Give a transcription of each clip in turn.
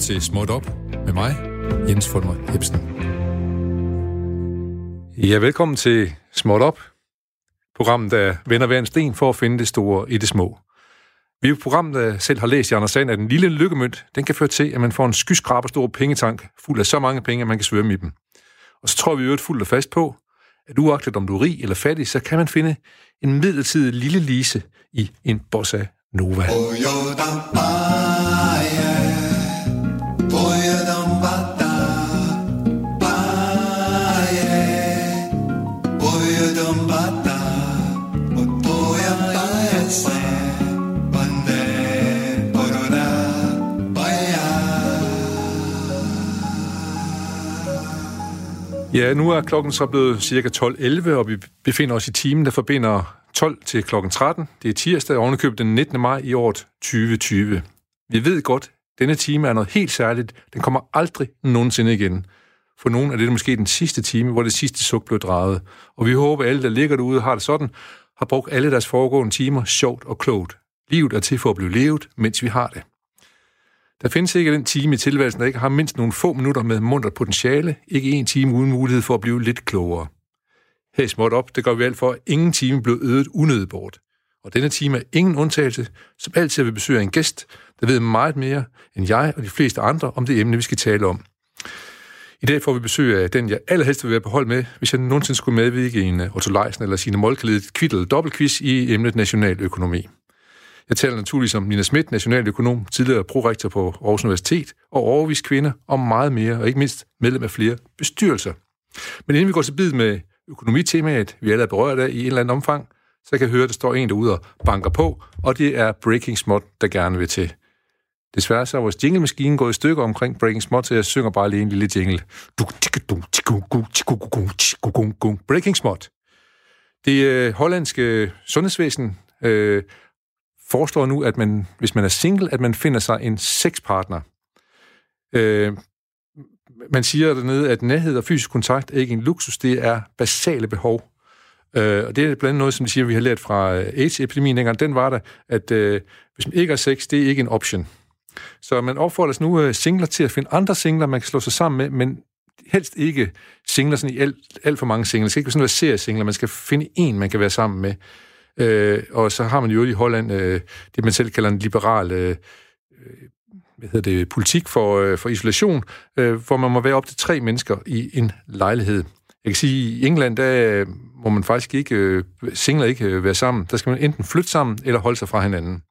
til Småt Op med mig, Jens Fulmer Hebsen. Ja, velkommen til Småt Op, programmet, der vender hver en sten for at finde det store i det små. Vi er et program, der selv har læst i Anders Sand, at en lille lykkemønt, den kan føre til, at man får en skyskraber stor pengetank, fuld af så mange penge, at man kan svømme i dem. Og så tror vi jo fuldt og fast på, at uagtet om du er rig eller fattig, så kan man finde en midlertidig lille lise i en bossa nova. Ja, nu er klokken så blevet cirka 12.11, og vi befinder os i timen, der forbinder 12 til klokken 13. Det er tirsdag, ovenikøbet den 19. maj i år 2020. Vi ved godt, denne time er noget helt særligt. Den kommer aldrig nogensinde igen. For nogen er det måske den sidste time, hvor det sidste suk blev drejet. Og vi håber, at alle, der ligger derude har det sådan, har brugt alle deres foregående timer sjovt og klogt. Livet er til for at blive levet, mens vi har det. Der findes ikke den time i tilværelsen, der ikke har mindst nogle få minutter med munter potentiale, ikke en time uden mulighed for at blive lidt klogere. Her i Småt Op, det gør vi alt for, at ingen time blev ødet unødigt bort. Og denne time er ingen undtagelse, som altid vil besøge en gæst, der ved meget mere end jeg og de fleste andre om det emne, vi skal tale om. I dag får vi besøg af den, jeg allerhelst vil være på hold med, hvis jeg nogensinde skulle medvirke i en uh, Otto Leisen eller sine målklædet kvitt eller dobbeltquiz i emnet nationaløkonomi. Jeg taler naturligvis om Nina Schmidt, nationaløkonom, tidligere prorektor på Aarhus Universitet, og overvist kvinde, og meget mere, og ikke mindst medlem af flere bestyrelser. Men inden vi går til bid med økonomitemaet, vi alle er berørt af i en eller anden omfang, så kan jeg høre, at der står en derude og banker på, og det er Breaking Smot, der gerne vil til. Desværre så er vores jinglemaskine gået i stykker omkring Breaking Smot, så jeg synger bare lige en lille jingle. Breaking Smot. Det øh, hollandske sundhedsvæsen øh, foreslår nu, at man, hvis man er single, at man finder sig en sexpartner. Øh, man siger dernede, at nærhed og fysisk kontakt er ikke en luksus, det er basale behov. Øh, og det er blandt andet noget, som de siger, vi har lært fra øh, AIDS-epidemien dengang. Den var der, at øh, hvis man ikke har sex, det er ikke en option. Så man opfordrer nu øh, singler til at finde andre singler, man kan slå sig sammen med, men helst ikke singler sådan i alt, alt for mange singler. Det skal ikke være sådan noget seriesingler, man skal finde en, man kan være sammen med. Øh, og så har man jo i Holland øh, det, man selv kalder en liberal øh, øh, hvad hedder det, politik for, øh, for isolation, øh, hvor man må være op til tre mennesker i en lejlighed. Jeg kan sige, at i England, der øh, må man faktisk ikke, øh, singler ikke øh, være sammen. Der skal man enten flytte sammen, eller holde sig fra hinanden.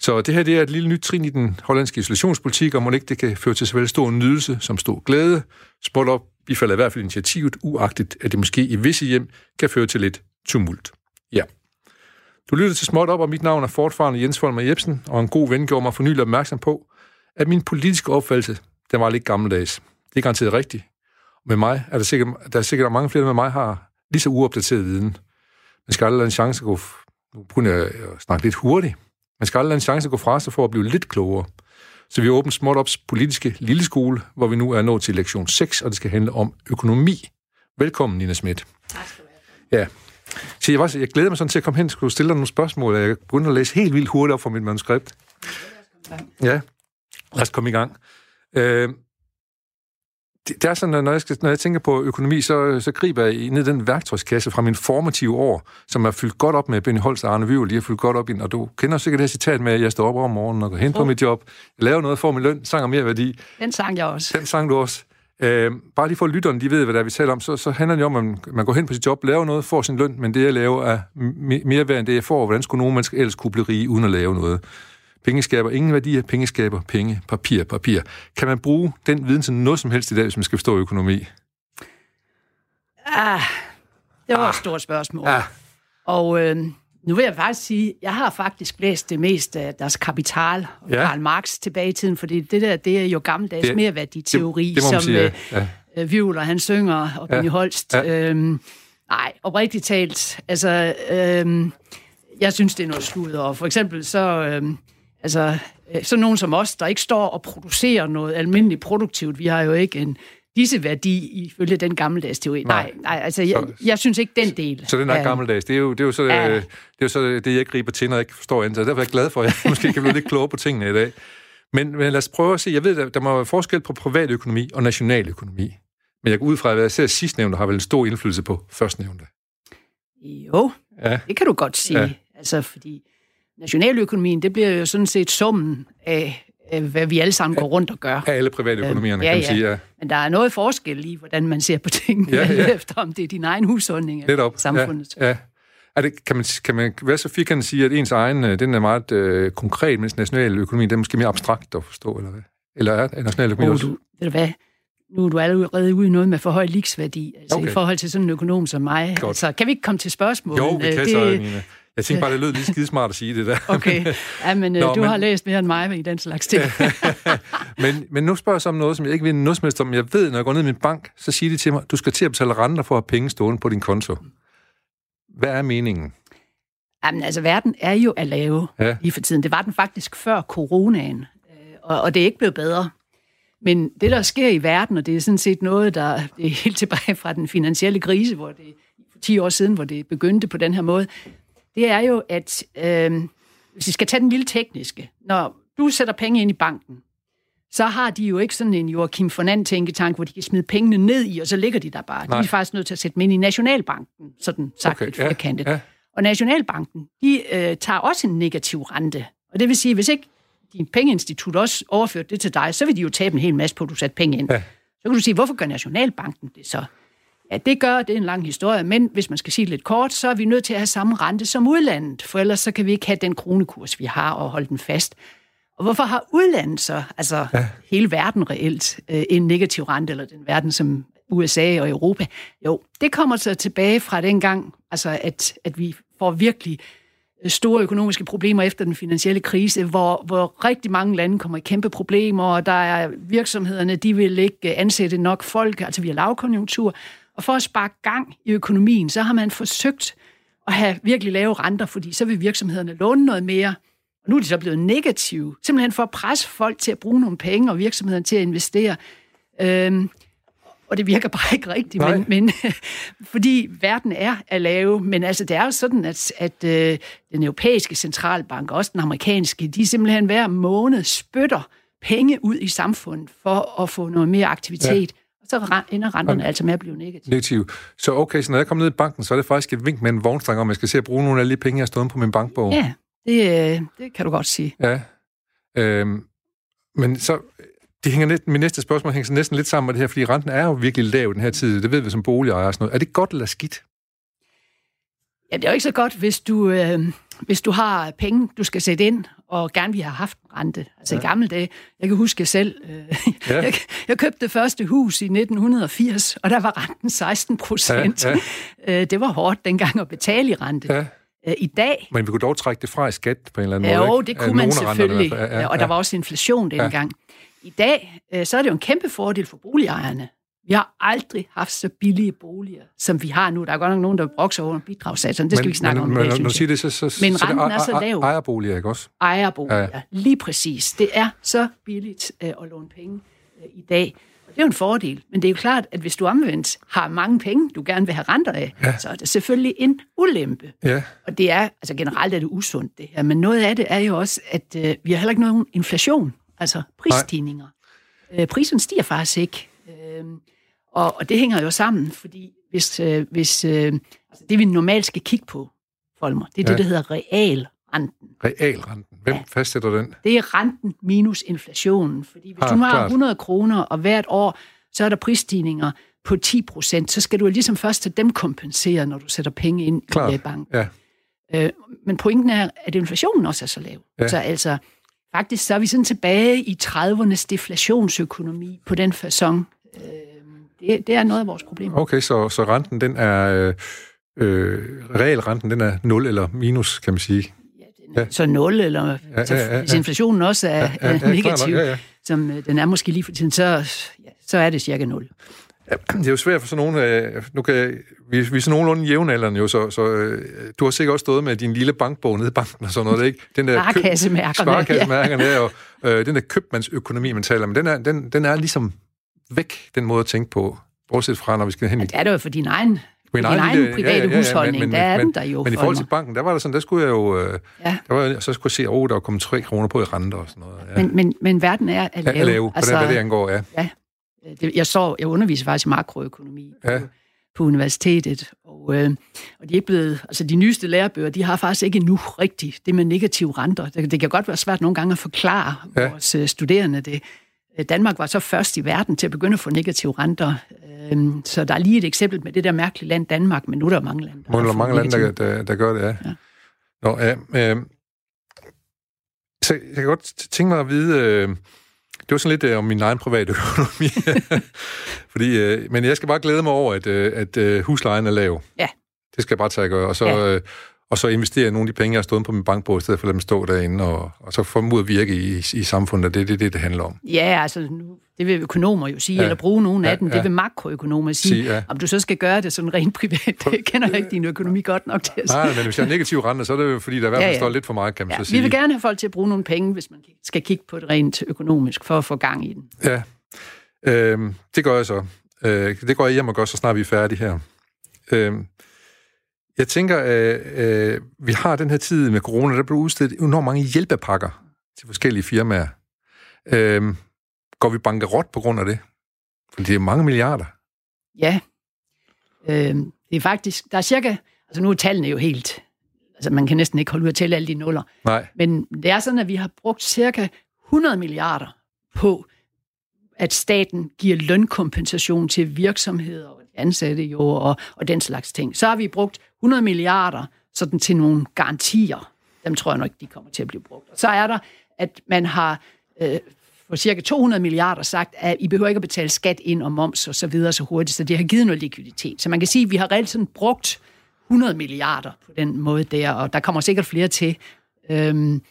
Så det her det er et lille nyt trin i den hollandske isolationspolitik, og må ikke det kan føre til såvel stor nydelse som stor glæde. Spot op, vi falder i hvert fald initiativet, uagtigt at det måske i visse hjem kan føre til lidt tumult. Ja. Du lytter til Småt op, og mit navn er fortfarande Jens Folmer Jebsen, og en god ven gjorde mig for nylig opmærksom på, at min politiske opfattelse, den var lidt gammeldags. Det er garanteret rigtigt. Med mig er der sikkert, der er sikkert mange flere, med mig har lige så uopdateret viden. Man skal aldrig have en chance at gå... Nu begynder jeg snakke lidt hurtigt. Man skal aldrig have en chance at gå fra sig for at blive lidt klogere. Så vi har åbent Småt Ops politiske lille skole, hvor vi nu er nået til lektion 6, og det skal handle om økonomi. Velkommen, Nina Schmidt. Tak skal du have. Ja. Så jeg, var, jeg glæder mig sådan til at komme hen og skulle stille dig nogle spørgsmål. Jeg begyndte at læse helt vildt hurtigt op fra mit manuskript. Ja, lad os komme i gang. Øh, det, det er sådan, at når jeg, skal, når jeg tænker på økonomi, så, så griber jeg ned i den værktøjskasse fra min formative år, som er fyldt godt op med Benny Holst og Arne Vyvel, de har fyldt godt op ind, og du kender sikkert det citat med, at jeg står op om morgenen og går hen på mit job, laver noget, får min løn, sang og mere værdi. Den sang jeg også. Den sang du også. Øh, bare lige for at lytterne, de ved, hvad der er, vi taler om, så, så handler det om, at man, man går hen på sit job, laver noget, får sin løn, men det, jeg laver, er mere værd end det, jeg får. Hvordan skulle nogen mennesker ellers kunne blive rige, uden at lave noget? Penge skaber ingen værdier, penge skaber penge, papir, papir. Kan man bruge den viden til noget som helst i dag, hvis man skal forstå økonomi? Ah, det var ah. et stort spørgsmål. Ah. Og øh, nu vil jeg faktisk sige, jeg har faktisk læst det meste af deres kapital og ja. Karl Marx tilbage i tiden, fordi det der, det er jo gammeldags det, merværditeori, det, det som sige, ja. øh, Vivler, han synger, og Benny ja. Holst. Ja. Øhm, nej, oprigtigt talt, altså, øhm, jeg synes, det er noget sludder. Og for eksempel så, øhm, altså, øh, så nogen som os, der ikke står og producerer noget almindeligt produktivt, vi har jo ikke en disse værdi ifølge den gammeldags teori. Nej, nej, nej altså jeg, så, jeg synes ikke den del. Så den er gammeldags. Det er jo, det er jo, så, ja. det, er jo så det, jeg griber til, når jeg ikke forstår andet. Derfor er jeg glad for, at jeg måske kan blive lidt klogere på tingene i dag. Men, men lad os prøve at se. Jeg ved, at der må være forskel på privatøkonomi og nationaløkonomi. Men jeg går ud fra, at jeg ser sidstnævnte har vel en stor indflydelse på førstnævnte. Jo, ja. det kan du godt sige. Ja. Altså, fordi nationaløkonomien, det bliver jo sådan set summen af hvad vi alle sammen går rundt og gør. Af alle privatøkonomierne, ja, kan man ja. sige. Ja. Men der er noget forskel i, hvordan man ser på tingene, ja, ja. efter om det er din egen husholdning eller samfundet. Ja, ja. Er det, kan, man, kan man være så firkantet sige, at ens egen, øh, den er meget øh, konkret, mens nationaløkonomi, den er måske mere abstrakt at forstå, eller hvad? Eller er nationaløkonomi oh, også? Du, ved du hvad? nu er du allerede ude i noget med for høj liksværdi, altså okay. i forhold til sådan en økonom som mig. Godt. Så kan vi ikke komme til spørgsmål? Jo, vi kan det, så, Nina. Jeg tænkte bare, det lød lige skidesmart at sige det der. Okay, ja, men Nå, du men... har læst mere end mig i den slags ting. men, men nu spørger jeg så om noget, som jeg ikke ved noget som helst om. Jeg ved, når jeg går ned i min bank, så siger de til mig, du skal til at betale renter for at have penge stående på din konto. Hvad er meningen? Jamen altså, verden er jo at lave ja. lige for tiden. Det var den faktisk før coronaen, øh, og, og det er ikke blevet bedre. Men det, der sker i verden, og det er sådan set noget, der det er helt tilbage fra den finansielle krise, hvor det for 10 år siden, hvor det begyndte på den her måde, det er jo, at øh, hvis vi skal tage den lille tekniske, når du sætter penge ind i banken, så har de jo ikke sådan en Joachim von tænketank, hvor de kan smide pengene ned i, og så ligger de der bare. Nej. De er faktisk nødt til at sætte dem ind i Nationalbanken, sådan sagt okay, lidt. Ja, ja. Og Nationalbanken, de øh, tager også en negativ rente. Og det vil sige, hvis ikke din pengeinstitut også overført det til dig, så vil de jo tabe en hel masse på, at du satte penge ind. Ja. Så kan du sige, hvorfor gør Nationalbanken det så? Ja, det gør, det er en lang historie, men hvis man skal sige det lidt kort, så er vi nødt til at have samme rente som udlandet, for ellers så kan vi ikke have den kronekurs, vi har, og holde den fast. Og hvorfor har udlandet så, altså ja. hele verden reelt, øh, en negativ rente, eller den verden som USA og Europa? Jo, det kommer så tilbage fra den gang, altså at, at vi får virkelig store økonomiske problemer efter den finansielle krise, hvor, hvor rigtig mange lande kommer i kæmpe problemer, og der er virksomhederne, de vil ikke ansætte nok folk, altså vi har lavkonjunktur. Og for at spare gang i økonomien, så har man forsøgt at have virkelig lave renter, fordi så vil virksomhederne låne noget mere. Og nu er de så blevet negative, simpelthen for at presse folk til at bruge nogle penge, og virksomhederne til at investere. Øhm, og det virker bare ikke rigtigt, men, men fordi verden er at lave, men altså det er jo sådan, at, at øh, den europæiske centralbank, også den amerikanske, de simpelthen hver måned spytter penge ud i samfundet for at få noget mere aktivitet. Ja. Og så ender renterne altså med at blive negative. Negativ. Så okay, så når jeg kommer ned i banken, så er det faktisk et vink med en vognstang, om jeg skal se at bruge nogle af de penge, jeg har stået på min bankbog. Ja, det, øh, det kan du godt sige. Ja. Øhm, men så det hænger net, min næste spørgsmål hænger næsten lidt sammen med det her, fordi renten er jo virkelig lav den her tid. Det ved vi som boligejere og sådan noget. Er det godt eller skidt? Ja, det er jo ikke så godt, hvis du, øh, hvis du har penge, du skal sætte ind, og gerne vil have haft rente. Altså ja. i gamle dage, jeg kan huske selv, øh, ja. jeg, jeg købte det første hus i 1980, og der var renten 16 procent. Ja, ja. Øh, det var hårdt dengang at betale i rente. Ja. Øh, I dag... Men vi kunne dog trække det fra i skat på en eller anden ja, måde, Jo, det kunne man selvfølgelig, ja, ja, ja. og der var også inflation dengang. Ja. I dag, øh, så er det jo en kæmpe fordel for boligejerne. Vi har aldrig haft så billige boliger, som vi har nu. Der er godt nok nogen, der brokser over bidragssatserne. Det skal men, vi ikke snakke men, om. Men, det, når siger det, så, så, men så renten er så lav. Ejerboliger, ikke også? Ejerboliger, ja. lige præcis. Det er så billigt uh, at låne penge uh, i dag. Og det er jo en fordel. Men det er jo klart, at hvis du omvendt har mange penge, du gerne vil have renter af, ja. så er det selvfølgelig en ulempe. Ja. Og det er, altså generelt er det usundt det her, men noget af det er jo også, at uh, vi har heller ikke nogen inflation altså prisstigninger. Øh, priserne stiger faktisk ikke. Øh, og, og det hænger jo sammen, fordi hvis, øh, hvis øh, altså det vi normalt skal kigge på, Folmer, det er ja. det, der hedder realrenten. Realrenten. Hvem ja. fastsætter den? Det er renten minus inflationen. Fordi hvis ah, du har klart. 100 kroner, og hvert år, så er der prisstigninger på 10 procent, så skal du ligesom først til dem kompensere, når du sætter penge ind klart. i banken. Ja. Øh, men pointen er, at inflationen også er så lav. Ja. Så altså, Faktisk så er vi sådan tilbage i 30'ernes deflationsøkonomi på den façon. Øh, det, det er noget af vores problem. Okay, så, så renten, den er... Øh, øh, realrenten, den er 0 eller minus, kan man sige. Ja, ja. Så 0, eller ja, ja, ja, ja. hvis inflationen også er, ja, ja, ja, negativ, ja, ja. som øh, den er måske lige for tiden, så, ja, så er det cirka 0. Ja, det er jo svært for sådan nogen... Øh, nu kan vi, vi er sådan nogenlunde jævnaldrende jo, så, så øh, du har sikkert også stået med din lille bankbog nede i banken og sådan noget, ikke? Den der Sparkassemærkerne. Sparkassemærkerne, ja. og øh, den der købmandsøkonomi, man taler om, den er, den, den er ligesom væk, den måde at tænke på. Bortset fra, når vi skal hen i... Ja, det er det jo for din egen Min egen, egen private ja, ja, ja, husholdning, men, der er men, den der jo. Men i forhold til banken, der var der sådan, der skulle jeg jo... Øh, ja. der var, så skulle jeg se, at oh, der var kommet 3 kroner på i renter og sådan noget. Ja. Men, men, men verden er at lave. Ja, lave, altså, hvad det angår, ja. ja. Det, jeg så, jeg underviser faktisk i makroøkonomi ja. på, på universitetet, og, øh, og de er ikke blevet, altså de nyeste lærebøger, de har faktisk ikke endnu rigtigt det med negative renter. Det, det kan godt være svært nogle gange at forklare ja. vores øh, studerende det. Øh, Danmark var så først i verden til at begynde at få negative renter. Øhm, så der er lige et eksempel med det der mærkelige land Danmark, men nu er der mange lande, der, er mange lande, der, der, der gør det, ja. ja. Nå, ja øh, så jeg kan godt tænke mig at vide, øh, det var sådan lidt øh, om min egen private økonomi. Fordi, øh, men jeg skal bare glæde mig over, at, øh, at øh, huslejen er lav. Ja. Det skal jeg bare tage at gøre. Og så, ja. øh, og så investere nogle af de penge, jeg har stået på min bankbog, i stedet for at lade dem stå derinde, og, og så få dem ud at virke i, i samfundet. Det er det, det, det handler om. Ja, altså, nu, det vil økonomer jo sige, ja. eller bruge nogle af ja, dem. Det vil makroøkonomer sige. sige ja. Om du så skal gøre det sådan rent privat, det kender jeg ikke din økonomi godt nok til at. Nej, men hvis jeg har negativ rente, så er det jo, fordi der i hvert fald ja, ja. står lidt for meget, kan man ja, så sige. Vi vil gerne have folk til at bruge nogle penge, hvis man skal kigge på det rent økonomisk, for at få gang i den. Ja, øhm, det gør jeg så. Øh, det går jeg hjem og gør, så snart vi er færdige her. Øh, jeg tænker, at øh, vi har den her tid med corona, der blev udstedt enormt mange hjælpepakker til forskellige firmaer. Øh, går vi bankerot på grund af det? For det er mange milliarder. Ja. Øh, det er faktisk, der er cirka, altså nu er tallene jo helt, altså man kan næsten ikke holde ud at tælle alle de nuller. Nej. Men det er sådan, at vi har brugt cirka 100 milliarder på at staten giver lønkompensation til virksomheder og ansatte jo, og, og den slags ting. Så har vi brugt 100 milliarder sådan til nogle garantier. Dem tror jeg nok, de kommer til at blive brugt. Så er der, at man har øh, for cirka 200 milliarder sagt, at I behøver ikke at betale skat ind og moms og så videre så hurtigt, så det har givet noget likviditet. Så man kan sige, at vi har reelt sådan brugt 100 milliarder på den måde der, og der kommer sikkert flere til. Øhm,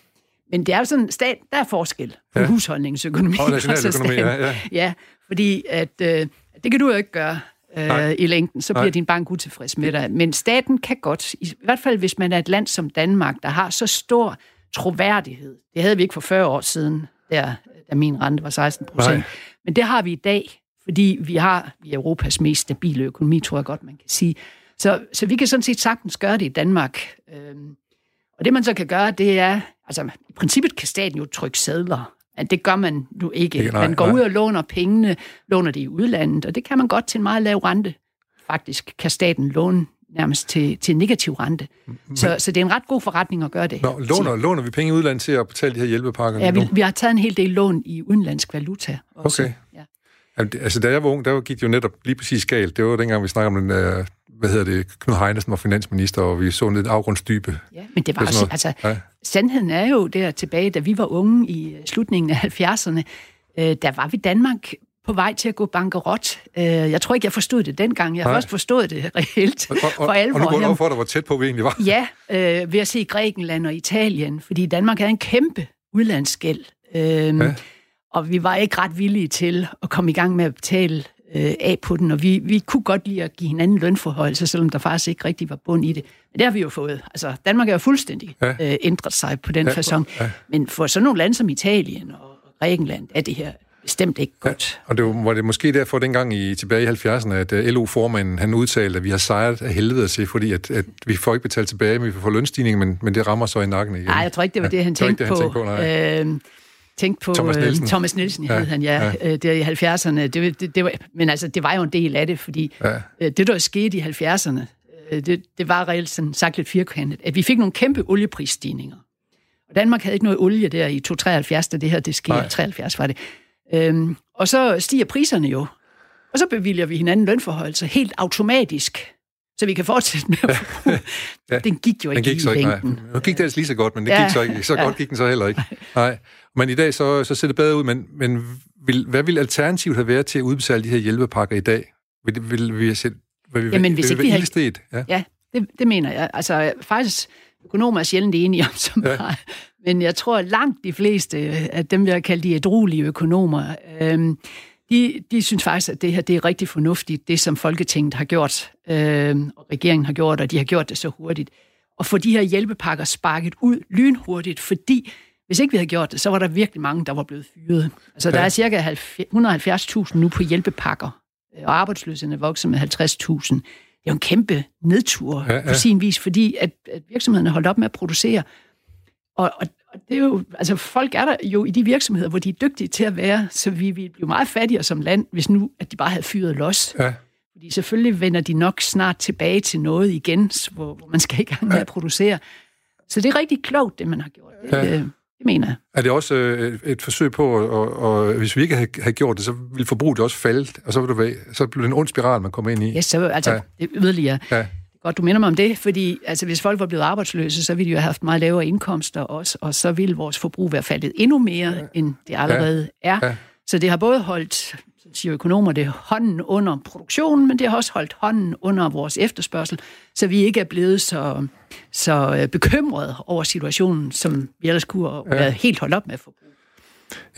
men det er jo sådan, stat, der er forskel på ja. husholdningsøkonomi. Og nationaløkonomi, ja, ja. Ja, fordi at, øh, det kan du jo ikke gøre øh, i længden, så bliver Nej. din bank utilfreds med dig. Men staten kan godt, i hvert fald hvis man er et land som Danmark, der har så stor troværdighed. Det havde vi ikke for 40 år siden, der, da min rente var 16 procent. Men det har vi i dag, fordi vi har vi er Europas mest stabile økonomi, tror jeg godt, man kan sige. Så, så vi kan sådan set sagtens gøre det i Danmark. Øhm, og det man så kan gøre, det er, altså i princippet kan staten jo trykke sædler. Det gør man nu ikke. ikke nej, man går nej. ud og låner pengene, låner det i udlandet, og det kan man godt til en meget lav rente. Faktisk kan staten låne nærmest til, til negativ rente. Men, så, så det er en ret god forretning at gøre det. Nå, låner, låner vi penge i udlandet til at betale de her hjælpepakker? Ja, vi, vi har taget en hel del lån i udenlandsk valuta. Også. Okay. Ja. Altså, da jeg var ung, der gik det jo netop lige præcis galt. Det var dengang, vi snakkede om den, uh, hvad hedder det, Knud Heinesen var finansminister, og vi så lidt afgrundsdybe. Ja, men det var også, altså, ja. Sandheden er jo der tilbage, da vi var unge i øh, slutningen af 70'erne, øh, der var vi Danmark på vej til at gå bankerot. Øh, jeg tror ikke, jeg forstod det dengang. Jeg har først forstået det reelt og, og, for alvor. Og nu går det for dig, hvor tæt på vi egentlig var. Ja, øh, ved at se Grækenland og Italien, fordi Danmark havde en kæmpe udlandsgæld. Øh, ja. Og vi var ikke ret villige til at komme i gang med at betale øh, af på den, og vi, vi kunne godt lide at give hinanden lønforhold, selvom der faktisk ikke rigtig var bund i det. Men det har vi jo fået. Altså, Danmark er jo fuldstændig ja. øh, ændret sig på den ja, façon. Ja. Men for sådan nogle lande som Italien og Grækenland er det her bestemt ikke godt. Ja, og det var det måske derfor dengang i, tilbage i 70'erne, at øh, LO-formanden han udtalte, at vi har sejret af helvede se, fordi at, at vi får ikke betalt tilbage, men vi får lønstigning, men, men det rammer så i nakken igen. Nej, jeg tror ikke, det var det, han ja, tænkte det, han på. Tænkte på øh, tænkte på Thomas Nielsen, øh, Thomas Nielsen ja, hed han, ja, ja. Øh, der i 70'erne. Det, det, det var, men altså, det var jo en del af det, fordi ja. øh, det, der skete i 70'erne, øh, det, det var reelt sådan sagt lidt firkantet, at vi fik nogle kæmpe olieprisstigninger. Og Danmark havde ikke noget olie der i 273, da det her det skete. 73 var det. Øhm, og så stiger priserne jo. Og så bevilger vi hinanden lønforhold, helt automatisk så vi kan fortsætte med at forbruge. ja. Den gik jo ikke, den gik så ikke Nej. Nu gik det altså lige så godt, men det ja. gik så ikke. Så godt gik den så heller ikke. Nej. Men i dag så, så ser det bedre ud, men, men vil, hvad vil alternativet have været til at udbetale de her hjælpepakker i dag? Vil, vil, vi have set, vil, vil, Jamen, hvis vil, ikke vi havde... Ja, ja det, det mener jeg. Altså, faktisk, økonomer er sjældent enige om så meget. Ja. Men jeg tror, langt de fleste af dem, vi har kaldt de ædruelige økonomer, øhm, de, de synes faktisk, at det her det er rigtig fornuftigt, det som Folketinget har gjort, øh, og regeringen har gjort, og de har gjort det så hurtigt. Og få de her hjælpepakker sparket ud lynhurtigt, fordi hvis ikke vi havde gjort det, så var der virkelig mange, der var blevet fyret. Altså, ja. der er cirka 170.000 nu på hjælpepakker, og arbejdsløsheden er vokset med 50.000. jo en kæmpe nedtur ja, ja. på sin vis, fordi at, at virksomhederne holdt op med at producere. Og, og det er jo, altså folk er der jo i de virksomheder, hvor de er dygtige til at være, så vi ville blive meget fattigere som land, hvis nu, at de bare havde fyret los. Ja. Fordi selvfølgelig vender de nok snart tilbage til noget igen, hvor, hvor man skal i gang med at producere. Så det er rigtig klogt, det man har gjort. Det, ja. det mener jeg. Er det også øh, et, et forsøg på, at, og, og, hvis vi ikke havde, havde gjort det, så ville forbruget også falde, og så, ville det, så blev det en ond spiral, man kommer ind i? Ja, så altså, ja. det yderligere. Ja. Godt, du minder mig om det, fordi altså, hvis folk var blevet arbejdsløse, så ville de jo have haft meget lavere indkomster også, og så ville vores forbrug være faldet endnu mere, ja. end det allerede ja. er. Ja. Så det har både holdt siger økonomer, det hånden under produktionen, men det har også holdt hånden under vores efterspørgsel, så vi ikke er blevet så, så øh, bekymrede over situationen, som vi ellers kunne have været helt holdt op med at forbruge.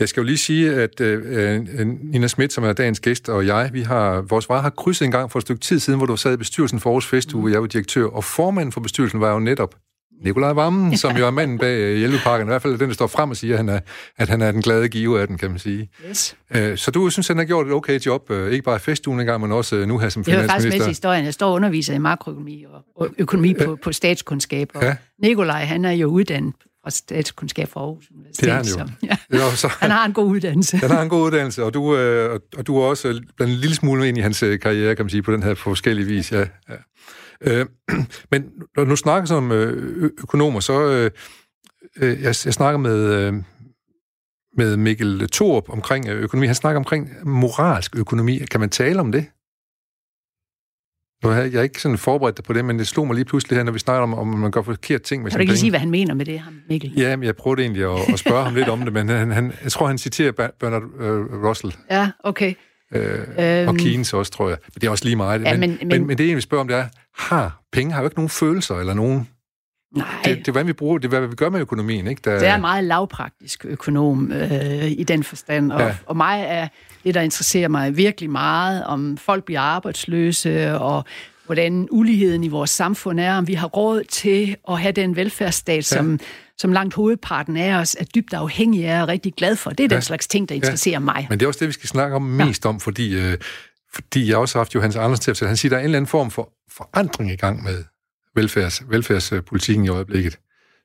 Jeg skal jo lige sige, at øh, øh, Nina Schmidt, som er dagens gæst, og jeg, vi har, vores vare har krydset en gang for et stykke tid siden, hvor du sad i bestyrelsen for Aarhus Festuge, hvor jeg var direktør, og formanden for bestyrelsen var jo netop Nikolaj Vammen, som jo er manden bag øh, Hjælpepakken, i hvert fald den, der står frem og siger, at han er, at han er den glade giver af den, kan man sige. Yes. Øh, så du synes, han har gjort et okay job, ikke bare i festugen engang, men også nu her som finansminister? Det er faktisk med til historien. Jeg står og underviser i makroøkonomi og økonomi på, på statskundskab, og ja. Nikolaj, han er jo uddannet fra statskundskab fra Aarhus Universitet. Det er han jo. Så, ja. jo så, han har en god uddannelse. Han har en god uddannelse, og du, øh, og du er også blandt en lille smule ind i hans karriere, kan man sige, på den her forskellige vis. Ja, ja. Øh, men når du snakker som øh, økonomer, så... Øh, øh, jeg, jeg snakker med, øh, med Mikkel Thorup omkring økonomi. Han snakker omkring moralsk økonomi. Kan man tale om det? Jeg er ikke sådan forberedt på det, men det slog mig lige pludselig her, når vi snakker om, om man gør forkert ting med Kan du ikke sige, hvad han mener med det, Mikkel? Ja, men jeg prøvede egentlig at, at spørge ham lidt om det, men han, han, jeg tror, han citerer Bernard uh, Russell. Ja, okay. Øh, øhm, og Keynes også, tror jeg. Men det er også lige meget. Ja, men, men, men, men det, jeg vil spørge om, det er, har penge har jo ikke nogen følelser eller nogen... Nej. Det, det er, hvad vi bruger, det er, hvad vi gør med økonomien, ikke? Der... Det er meget lavpraktisk økonom øh, i den forstand, og, ja. og mig er det, der interesserer mig virkelig meget, om folk bliver arbejdsløse, og hvordan uligheden i vores samfund er, om vi har råd til at have den velfærdsstat, ja. som, som langt hovedparten af os er dybt afhængige af og rigtig glad for. Det er ja. den slags ting, der interesserer ja. mig. Men det er også det, vi skal snakke om mest ja. om, fordi, øh, fordi jeg også har haft Johannes Anders til at Han siger, at der er en eller anden form for forandring i gang med velfærds, velfærdspolitikken i øjeblikket.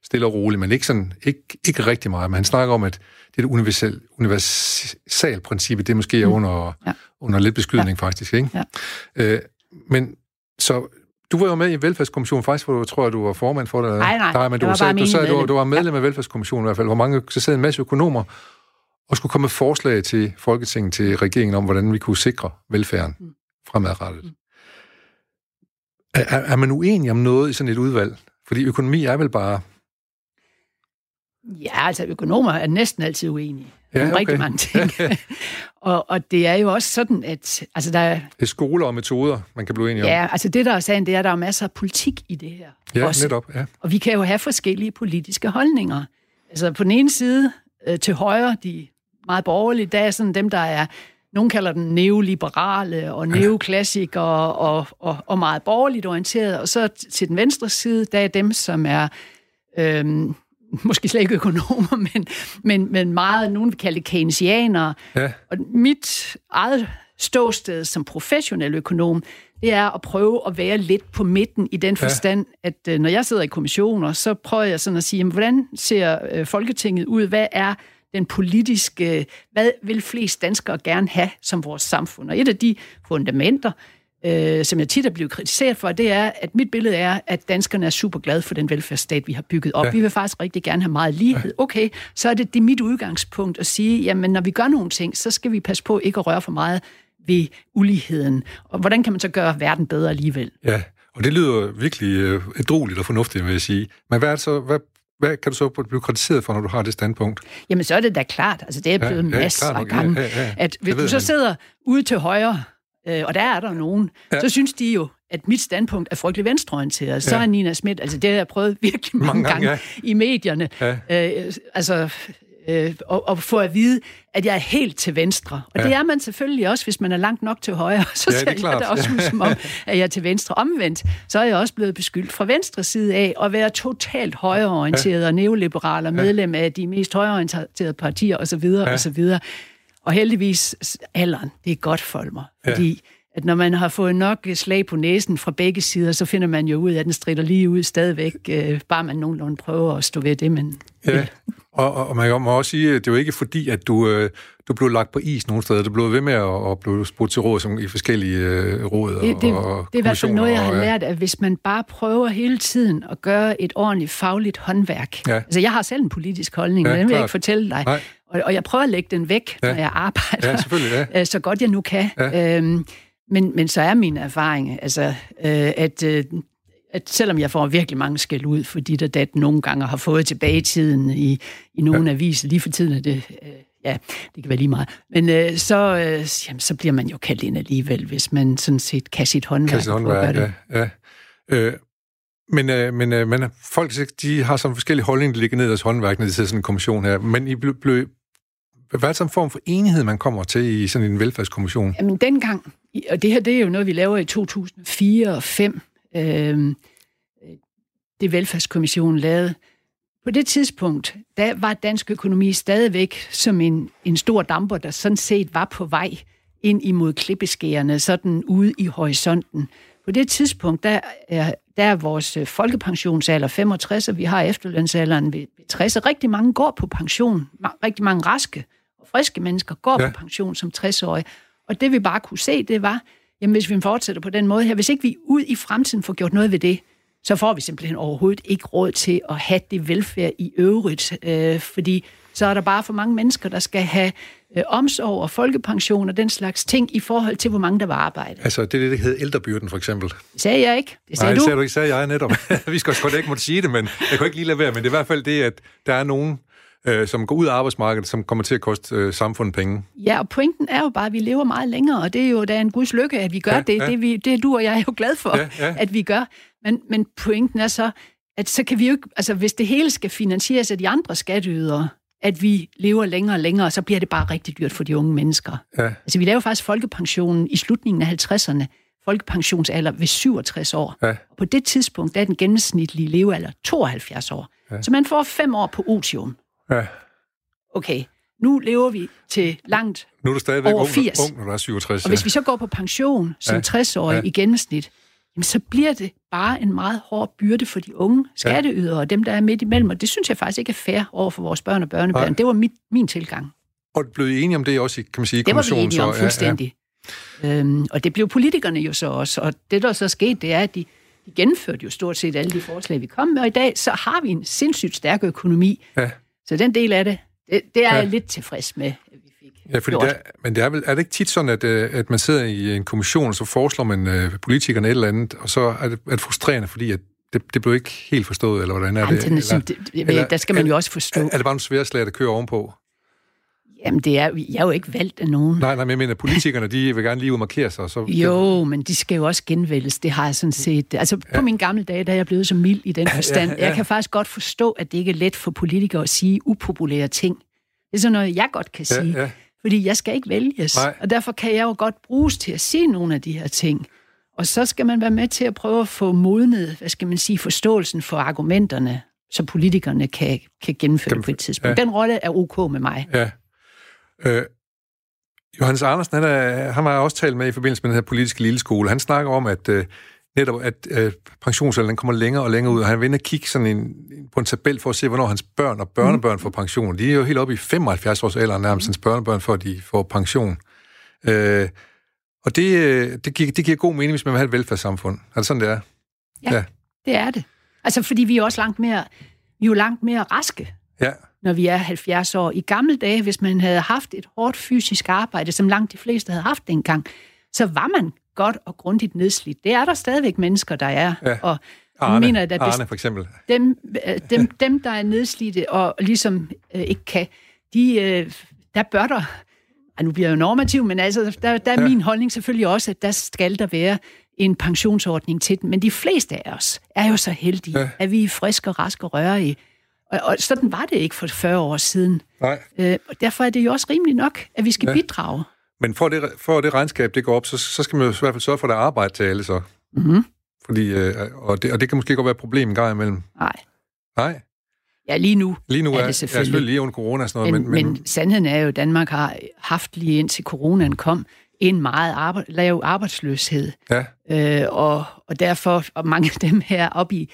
Stille og roligt, men ikke, sådan, ikke, ikke rigtig meget. Men han snakker om, at det er et universal, universal princip, det måske er mm. under, ja. under lidt beskydning ja. faktisk. Ikke? Ja. Øh, men så du var jo med i velfærdskommissionen faktisk, hvor du tror, at du var formand for det. Nej, nej, nej men du, var sagde, du sagde, du, du var medlem ja. af velfærdskommissionen i hvert fald, hvor mange, så sad en masse økonomer og skulle komme med forslag til Folketinget, til regeringen om, hvordan vi kunne sikre velfærden mm. fremadrettet. Mm. Er, er man uenig om noget i sådan et udvalg? Fordi økonomi er vel bare... Ja, altså økonomer er næsten altid uenige ja, okay. rigtig mange ting. og, og det er jo også sådan, at... Altså, der er, det er skoler og metoder, man kan blive enige om. Ja, altså det, der er sagen, det er, at der er masser af politik i det her. Ja, også. netop. Ja. Og vi kan jo have forskellige politiske holdninger. Altså på den ene side, øh, til højre, de meget borgerlige, der er sådan dem, der er nogen kalder den neoliberale og neoklassikere og, og, og meget borgerligt orienteret. Og så til den venstre side, der er dem, som er øhm, måske slet ikke økonomer, men, men, men meget, nogen vil kalde det keynesianere. Ja. Og mit eget ståsted som professionel økonom, det er at prøve at være lidt på midten i den forstand, ja. at øh, når jeg sidder i kommissioner, så prøver jeg sådan at sige, jamen, hvordan ser øh, Folketinget ud? Hvad er den politiske, hvad vil flest danskere gerne have som vores samfund? Og et af de fundamenter, øh, som jeg tit er blevet kritiseret for, det er, at mit billede er, at danskerne er super glade for den velfærdsstat, vi har bygget op. Ja. Vi vil faktisk rigtig gerne have meget lighed. Okay, så er det, det er mit udgangspunkt at sige, jamen når vi gør nogle ting, så skal vi passe på ikke at røre for meget ved uligheden. Og hvordan kan man så gøre verden bedre alligevel? Ja, og det lyder virkelig øh, ædroligt og fornuftigt, vil jeg sige. Men hvad, er det så, hvad hvad kan du så blive kritiseret for, når du har det standpunkt? Jamen, så er det da klart. Altså, det er blevet ja, ja, masser af gange. Ja, ja, ja. At hvis du så sidder ude til højre, øh, og der er der nogen, ja. så synes de jo, at mit standpunkt er frygtelig venstreorienteret. Ja. Så er Nina Schmidt, altså det har jeg prøvet virkelig mange, mange gange ja. i medierne. Ja. Øh, altså, øh, og, og få at vide, at jeg er helt til venstre. Og ja. det er man selvfølgelig også, hvis man er langt nok til højre. Så ja, ser jeg det også ud som om, at jeg er til venstre. Omvendt, så er jeg også blevet beskyldt fra venstre side af at være totalt højreorienteret ja. og neoliberal og medlem af de mest højreorienterede partier osv. Ja. osv. Og heldigvis, alderen, det er godt for mig. Fordi at når man har fået nok slag på næsen fra begge sider, så finder man jo ud af, at den strider lige ud stadigvæk, øh, bare man nogenlunde prøver at stå ved det. Men, ja, og, og man må også sige, at det er jo ikke fordi, at du, øh, du blev lagt på is nogle steder. Du blev ved med at, at blive spurgt til råd som i forskellige øh, råd det, det, og Det er i hvert fald noget, jeg har lært, at hvis man bare prøver hele tiden at gøre et ordentligt fagligt håndværk. Ja. Altså, jeg har selv en politisk holdning, ja, den vil jeg ikke fortælle dig. Nej. Og, og jeg prøver at lægge den væk, ja. når jeg arbejder, ja, selvfølgelig, ja. så godt jeg nu kan. Ja. Øhm, men, men så er min erfaring, altså, øh, at, øh, at selvom jeg får virkelig mange skæld ud, fordi der dat nogle gange har fået tilbage i tiden i, i nogle ja. aviser, lige for tiden er det... Øh, ja, det kan være lige meget. Men øh, så, øh, jamen, så bliver man jo kaldt ind alligevel, hvis man sådan set kan sit håndværk. Kan sit håndværk, ja. ja. Øh, men, øh, men, øh, men folk de har sådan forskellige holdninger, der ligger ned i deres håndværk, når de sidder sådan en kommission her. Men I blev, blev, hvad er det en form for enighed, man kommer til i sådan en velfærdskommission? Jamen dengang, og det her det er jo noget, vi laver i 2004 og 2005, øh, det velfærdskommissionen lavede. På det tidspunkt, der var dansk økonomi stadigvæk som en, en stor damper, der sådan set var på vej ind imod klippeskærene, sådan ude i horisonten. På det tidspunkt, der er, der er vores øh, folkepensionsalder 65, og vi har efterlønsalderen ved 60. Rigtig mange går på pension. Rigtig mange raske friske mennesker går ja. på pension som 60-årige. Og det vi bare kunne se, det var, jamen hvis vi fortsætter på den måde her, hvis ikke vi ud i fremtiden får gjort noget ved det, så får vi simpelthen overhovedet ikke råd til at have det velfærd i øvrigt, øh, fordi så er der bare for mange mennesker, der skal have øh, omsorg og folkepension og den slags ting i forhold til, hvor mange der var arbejde. Altså, det er det, der hedder ældrebyrden, for eksempel. Det sagde jeg ikke. Det sagde Nej, du. det sagde du ikke, sagde jeg netop. vi skal også ikke måtte sige det, men jeg kan ikke lige lade være. Men det er i hvert fald det, at der er nogen, øh, som går ud af arbejdsmarkedet, som kommer til at koste øh, samfundet penge. Ja, og pointen er jo bare, at vi lever meget længere, og det er jo da en guds lykke, at vi gør ja, det. Ja. Det, vi, det er du og jeg er jo glad for, ja, ja. at vi gør. Men, men pointen er så, at så kan vi jo ikke, altså hvis det hele skal finansieres af de andre skatteydere, at vi lever længere og længere, så bliver det bare rigtig dyrt for de unge mennesker. Ja. Altså vi laver faktisk folkepensionen i slutningen af 50'erne, folkepensionsalder ved 67 år. Ja. Og på det tidspunkt der er den gennemsnitlige levealder 72 år. Ja. Så man får fem år på otium. Ja. Okay, nu lever vi til langt Nu er du stadigvæk over 80. ung, når du er 67. Og hvis vi så går på pension som ja. 60-årig ja. i gennemsnit, jamen så bliver det bare en meget hård byrde for de unge skatteydere og dem, der er midt imellem. Og det synes jeg faktisk ikke er fair over for vores børn og børnebørn. Ja. Det var mit, min tilgang. Og blev I enige om det også, kan man sige, i Det var vi enige om fuldstændig. Ja, ja. Øhm, og det blev politikerne jo så også. Og det, der så skete, det er, at de, de gennemførte jo stort set alle de forslag, vi kom med. Og i dag, så har vi en sindssygt stærk økonomi. Ja. Så den del af det, det, det er ja. jeg lidt tilfreds med, at vi fik Ja, fordi der, men det er, vel, er det ikke tit sådan, at, øh, at man sidder i en kommission, og så foreslår man uh, politikerne et eller andet, og så er det, er det frustrerende, fordi at det, det blev ikke helt forstået, eller hvordan er Jamen, det? Eller, det, det eller, der skal man jo også forstå. Er, er det bare en svær slag, der kører ovenpå? Jamen, det er, jeg er jo ikke valgt af nogen. Nej, nej, men jeg mener, politikerne, de vil gerne lige markere sig. Så jo, men de skal jo også genvælges. Det har jeg sådan set. Altså, på ja. min gamle dage, der er jeg blevet så mild i den forstand. Ja, ja. Jeg kan faktisk godt forstå, at det ikke er let for politikere at sige upopulære ting. Det er sådan noget, jeg godt kan sige. Ja, ja. Fordi jeg skal ikke vælges. Nej. Og derfor kan jeg jo godt bruges til at sige nogle af de her ting. Og så skal man være med til at prøve at få modnet, hvad skal man sige, forståelsen for argumenterne, så politikerne kan, kan gennemføre det på et tidspunkt. Ja. Den rolle er ok med mig. Ja. Øh, Johannes Andersen, han, er, han har også talt med i forbindelse med den her politiske lille skole. Han snakker om, at øh, netop at øh, pensionsalderen kommer længere og længere ud, og han vil ind og kigge sådan en, på en tabel for at se, hvornår hans børn og børnebørn får pension. De er jo helt oppe i 75 års alder nærmest, hans børnebørn, at de får pension. Øh, og det, øh, det, giver, det giver god mening, hvis man vil have et velfærdssamfund. Er det sådan, det er? Ja, ja. det er det. Altså, fordi vi er også langt mere, vi er jo langt mere raske. Ja når vi er 70 år. I gamle dage, hvis man havde haft et hårdt fysisk arbejde, som langt de fleste havde haft dengang, så var man godt og grundigt nedslidt. Det er der stadigvæk mennesker, der er. Ja. Og Arne, mener, at Arne for eksempel. Dem, øh, dem, dem, der er nedslidte og ligesom øh, ikke kan, de, øh, der bør der, ej, nu bliver jeg jo normativ, men altså, der, der er ja. min holdning selvfølgelig også, at der skal der være en pensionsordning til dem. Men de fleste af os er jo så heldige, ja. at vi er friske og raske og rørige. Og, og sådan var det ikke for 40 år siden. Nej. Øh, og derfor er det jo også rimeligt nok, at vi skal ja. bidrage. Men for det, for det regnskab, det går op, så, så skal man jo i hvert fald sørge for, at der er arbejde til alle så. Mm-hmm. Fordi, øh, og, det, og det kan måske godt være et problem en gang imellem. Nej. Nej? Ja, lige nu, lige nu er, er det selvfølgelig. Ja, selvfølgelig lige under corona og sådan noget. Men, men, men, men sandheden er jo, at Danmark har haft lige indtil coronaen kom, en meget arbejde, lav arbejdsløshed. Ja. Øh, og, og derfor, og mange af dem her op i,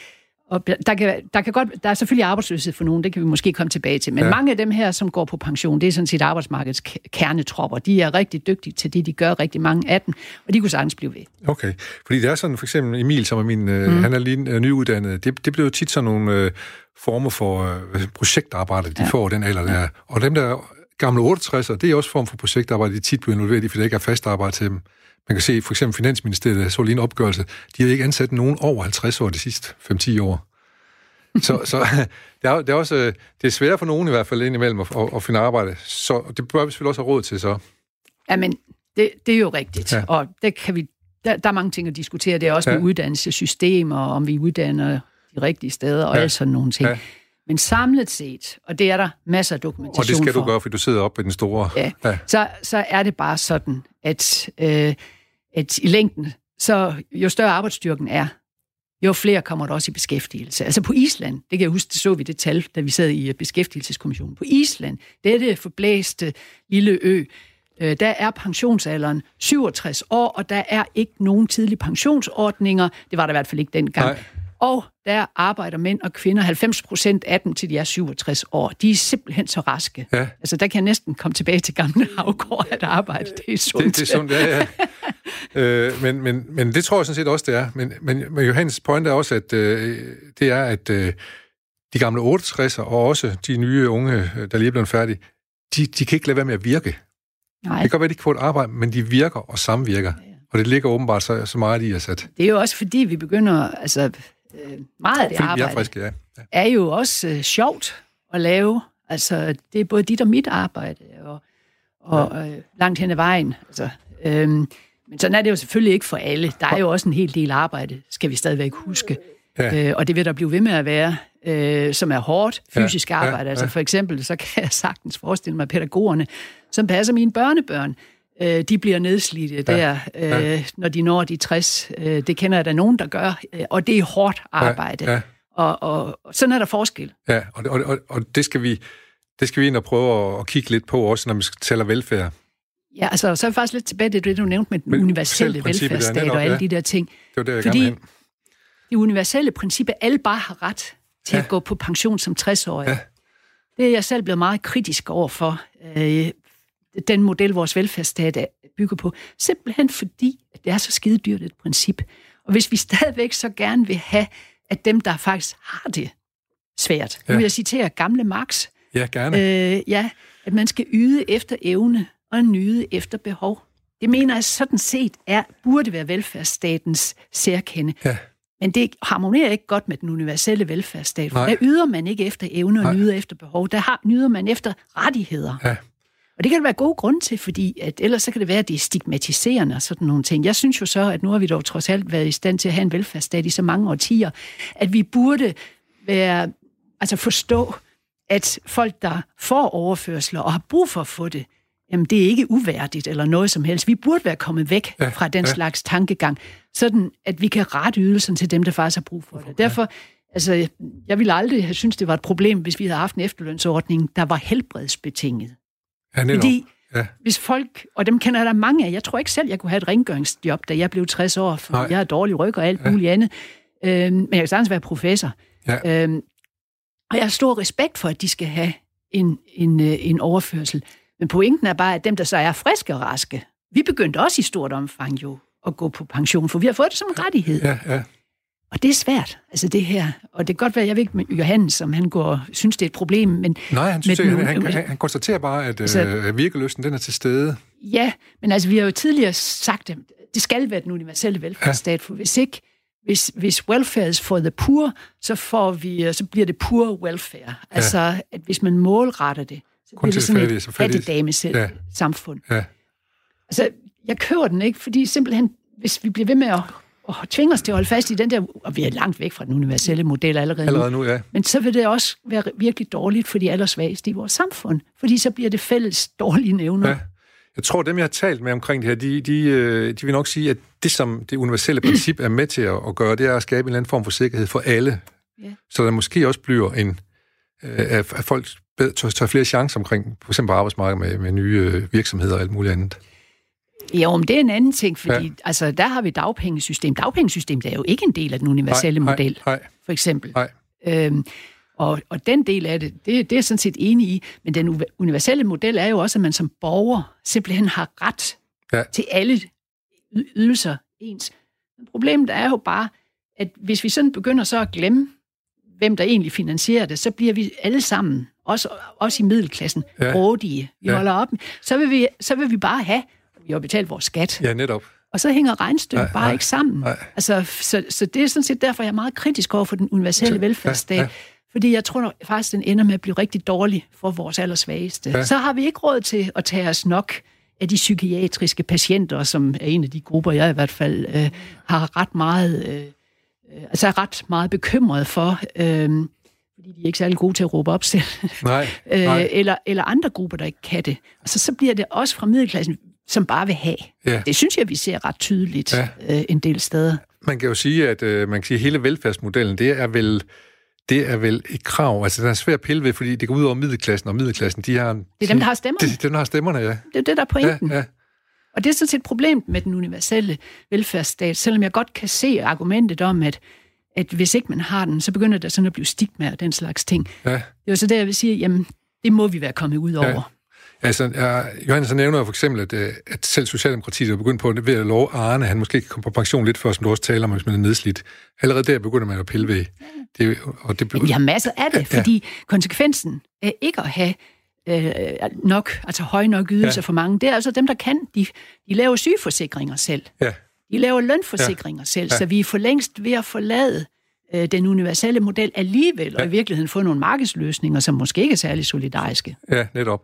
og der, kan, der, kan godt, der er selvfølgelig arbejdsløshed for nogen, det kan vi måske komme tilbage til, men ja. mange af dem her, som går på pension, det er sådan set arbejdsmarkedets kernetropper. De er rigtig dygtige til det, de gør rigtig mange af dem, og de kunne sagtens blive ved. Okay, fordi det er sådan, for eksempel Emil, som er min, mm. han er lige øh, nyuddannet, det, det bliver jo tit sådan nogle øh, former for øh, projektarbejde, de ja. får den alder der. Og dem der gamle 68'ere, det er også form for projektarbejde, de tit bliver involveret i, fordi der ikke er fast arbejde til dem. Man kan se for eksempel Finansministeriet, så lige en opgørelse, de har ikke ansat nogen over 50 år de sidste 5-10 år. Så, så det, er, det, er også, det er svært for nogen i hvert fald indimellem at, at, at finde arbejde. Så det bør vi selvfølgelig også have råd til så. Jamen, det, det er jo rigtigt. Ja. Og det kan vi, der, der er mange ting at diskutere. Det er også ja. med uddannelsessystemer, om vi uddanner de rigtige steder og ja. alt sådan nogle ting. Ja. Men samlet set, og det er der masser af dokumentation Og det skal for, du gøre, fordi du sidder oppe i den store... Ja, ja. Så, så er det bare sådan, at, øh, at i længden, så jo større arbejdsstyrken er, jo flere kommer der også i beskæftigelse. Altså på Island, det kan jeg huske, det så vi det tal, da vi sad i øh, beskæftigelseskommissionen. På Island, dette forblæste lille ø, øh, der er pensionsalderen 67 år, og der er ikke nogen tidlige pensionsordninger. Det var der i hvert fald ikke dengang. Nej. Og der arbejder mænd og kvinder, 90 procent af dem, til de er 67 år. De er simpelthen så raske. Ja. Altså, der kan jeg næsten komme tilbage til gamle havgård at arbejde. Det er sundt. Det, det er sundt, ja, ja. øh, men, men, men det tror jeg sådan set også, det er. Men, men, men Johannes point er også, at øh, det er, at øh, de gamle 68'ere, og også de nye unge, der lige er blevet færdige, de, de kan ikke lade være med at virke. Nej. Det kan godt være, at de ikke får et arbejde, men de virker og samvirker. Ja. Og det ligger åbenbart så, så meget i os, at... Det er jo også fordi, vi begynder... Altså, øh, meget af det fordi arbejde er, friske, ja. Ja. er jo også øh, sjovt at lave. Altså, det er både dit og mit arbejde, og, og ja. øh, langt hen ad vejen. Altså, øh, men sådan er det jo selvfølgelig ikke for alle. Der er jo også en hel del arbejde, skal vi stadigvæk huske. Ja. Øh, og det vil der blive ved med at være, øh, som er hårdt fysisk ja. arbejde. Ja. Ja. Altså for eksempel, så kan jeg sagtens forestille mig pædagogerne, som passer mine børnebørn. Øh, de bliver nedslidte ja. der, øh, ja. når de når de 60. Øh, det kender jeg da nogen, der gør, øh, og det er hårdt arbejde. Ja. Ja. Og, og, og sådan er der forskel. Ja, og, og, og, og det skal vi det skal vi ind og prøve at, at kigge lidt på, også når vi taler velfærd. Ja, altså, så er vi faktisk lidt tilbage til det, du nævnte med den Men, universelle velfærdsstat og alle ja. de der ting. Det var det, jeg Fordi det universelle princip, at alle bare har ret til ja. at gå på pension som 60-årig. Ja. Det er jeg selv blevet meget kritisk over for, øh, den model, vores velfærdsstat bygger på. Simpelthen fordi, at det er så skide dyrt et princip. Og hvis vi stadigvæk så gerne vil have, at dem, der faktisk har det svært, ja. nu vil jeg citere gamle Marx. Ja, gerne. Øh, ja, at man skal yde efter evne og nyde efter behov. Det mener jeg sådan set er, burde være velfærdsstatens særkende. Ja. Men det harmonerer ikke godt med den universelle velfærdsstat. For der yder man ikke efter evne og Nej. nyder efter behov. Der har, nyder man efter rettigheder. Ja. Og det kan der være gode grunde til, fordi at ellers så kan det være, at det er stigmatiserende og sådan nogle ting. Jeg synes jo så, at nu har vi dog trods alt været i stand til at have en velfærdsstat i så mange årtier, at vi burde være, altså forstå, at folk, der får overførsler og har brug for at få det, jamen det er ikke uværdigt eller noget som helst. Vi burde være kommet væk ja, fra den ja. slags tankegang, sådan at vi kan rette ydelsen til dem, der faktisk har brug for det. Derfor, altså, jeg ville aldrig have synes det var et problem, hvis vi havde haft en efterlønsordning, der var helbredsbetinget. Ja, Fordi ja. hvis folk, og dem kender der mange af, jeg tror ikke selv, jeg kunne have et rengøringsjob, da jeg blev 60 år, for Nej. jeg har dårlig ryg og alt ja. muligt andet. Øhm, men jeg kan sagtens være professor. Ja. Øhm, og jeg har stor respekt for, at de skal have en, en, øh, en overførsel. Men pointen er bare, at dem, der så er friske og raske, vi begyndte også i stort omfang jo at gå på pension, for vi har fået det som en rettighed. Ja, ja. Og det er svært, altså det her. Og det kan godt være, jeg ved ikke med Johannes, om han går, synes, det er et problem, men... Nej, han, synes, den, han, han, han konstaterer bare, at altså, øh, virkeløsten, den er til stede. Ja, men altså, vi har jo tidligere sagt, at det skal være den universelle velfærdsstat, ja. for hvis ikke, hvis, hvis welfare is for the poor, så, får vi, så bliver det poor welfare. Altså, ja. at hvis man målretter det, så Kun bliver det sådan et fattigdame ja. samfund. Ja. Altså, jeg kører den ikke, fordi simpelthen, hvis vi bliver ved med at og tvinge os til at holde fast i den der, og vi er langt væk fra den universelle model allerede, allerede nu. ja. Men så vil det også være virkelig dårligt for de allersvageste i vores samfund, fordi så bliver det fælles dårlige nævner. Ja. Jeg tror, dem, jeg har talt med omkring det her, de, de, øh, de vil nok sige, at det, som det universelle princip er med til at gøre, det er at skabe en eller anden form for sikkerhed for alle. Ja. Så der måske også bliver en, øh, at folk tør flere chancer omkring, for eksempel arbejdsmarkedet med, med nye øh, virksomheder og alt muligt andet. Jo, men det er en anden ting, fordi ja. altså, der har vi dagpengesystem. Dagpengesystemet er jo ikke en del af den universelle nej, model, nej, for eksempel. Nej. Øhm, og, og den del af det, det, det er jeg sådan set enig i. Men den universelle model er jo også, at man som borger simpelthen har ret ja. til alle ydelser ens. Men problemet er jo bare, at hvis vi sådan begynder så at glemme, hvem der egentlig finansierer det, så bliver vi alle sammen, også, også i middelklassen, ja. rådige. Vi ja. holder op. Så vil, vi, så vil vi bare have, vi har betalt vores skat. Ja, netop. Og så hænger regnstykket bare nej, ikke sammen. Nej. Altså, så, så det er sådan set derfor, jeg er meget kritisk over for den universelle velfærdsstat. Ja, ja. Fordi jeg tror faktisk, den ender med at blive rigtig dårlig for vores allersvageste. Ja. Så har vi ikke råd til at tage os nok af de psykiatriske patienter, som er en af de grupper, jeg i hvert fald øh, har ret meget, øh, altså er ret meget bekymret for, øh, fordi de er ikke særlig gode til at råbe op selv. Nej, nej. øh, eller, eller andre grupper, der ikke kan det. Altså, så bliver det også fra middelklassen, som bare vil have. Ja. Det synes jeg, vi ser ret tydeligt ja. øh, en del steder. Man kan jo sige, at øh, man kan sige, at hele velfærdsmodellen, det er vel det er vel et krav. Altså, den er svært at pille ved, fordi det går ud over middelklassen, og middelklassen, de har... Det er dem, der har stemmerne. Det, dem, der har stemmerne, ja. Det er det, der er pointen. Ja, ja. Og det er sådan set et problem med den universelle velfærdsstat, selvom jeg godt kan se argumentet om, at, at hvis ikke man har den, så begynder der sådan at blive stigma og den slags ting. Ja. Det er så der, jeg vil sige, jamen, det må vi være kommet ud over. Ja. Altså, jeg, Johannes nævner for eksempel, at, øh, at selv Socialdemokratiet er begyndt på ved at love Arne, han måske kan komme på pension lidt før, som du også taler om, hvis man er nedslidt. Allerede der begynder man at pille ved. Det, og det, vi har masser af det, ja. fordi konsekvensen af ikke at have øh, nok, altså høje nok ydelser ja. for mange, det er altså dem, der kan, de, de laver sygeforsikringer selv. Ja. De laver lønforsikringer ja. selv, ja. så vi er for længst ved at forlade øh, den universelle model alligevel, ja. og i virkeligheden få nogle markedsløsninger, som måske ikke er særlig solidariske. Ja, netop.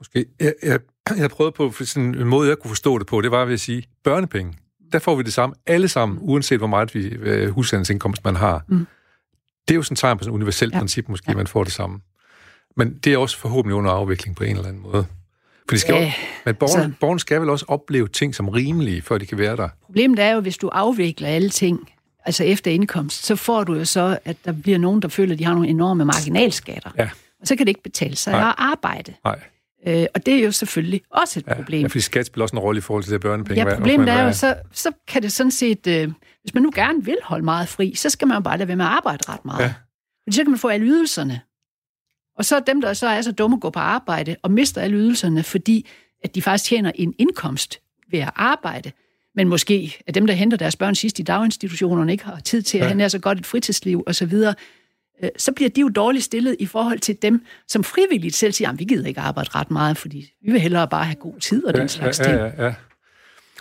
Måske. Jeg, jeg, jeg prøvede på sådan en måde, jeg kunne forstå det på, det var ved at sige, børnepenge, der får vi det samme, alle sammen, uanset hvor meget vi, øh, husstandsindkomst man har. Mm. Det er jo sådan et tegn på sådan et universelt ja. princip, måske, ja. man får det samme. Men det er også forhåbentlig under afvikling på en eller anden måde. For de skal ja, jo, men borgerne, så... borgerne skal vel også opleve ting som rimelige, før de kan være der. Problemet er jo, hvis du afvikler alle ting, altså efter indkomst, så får du jo så, at der bliver nogen, der føler, at de har nogle enorme marginalskatter. Ja. Og så kan det ikke betale sig Nej. at arbejde. Nej. Øh, og det er jo selvfølgelig også et problem. Ja, fordi skat spiller også en rolle i forhold til det børnepenge. Ja, problemet er jo, så, så kan det sådan set, øh, hvis man nu gerne vil holde meget fri, så skal man jo bare lade være med at arbejde ret meget. Ja. Fordi så kan man få alle ydelserne. Og så er dem, der så er så dumme at gå på arbejde og mister alle ydelserne, fordi at de faktisk tjener en indkomst ved at arbejde, men måske at dem, der henter deres børn sidst i daginstitutionerne, ikke har tid til at ja. have så godt et fritidsliv osv., øh, så bliver de jo dårligt stillet i forhold til dem, som frivilligt selv siger, at vi gider ikke arbejde ret meget, fordi vi vil hellere bare have god tid og den slags ja, ting. Ja, ja, ja.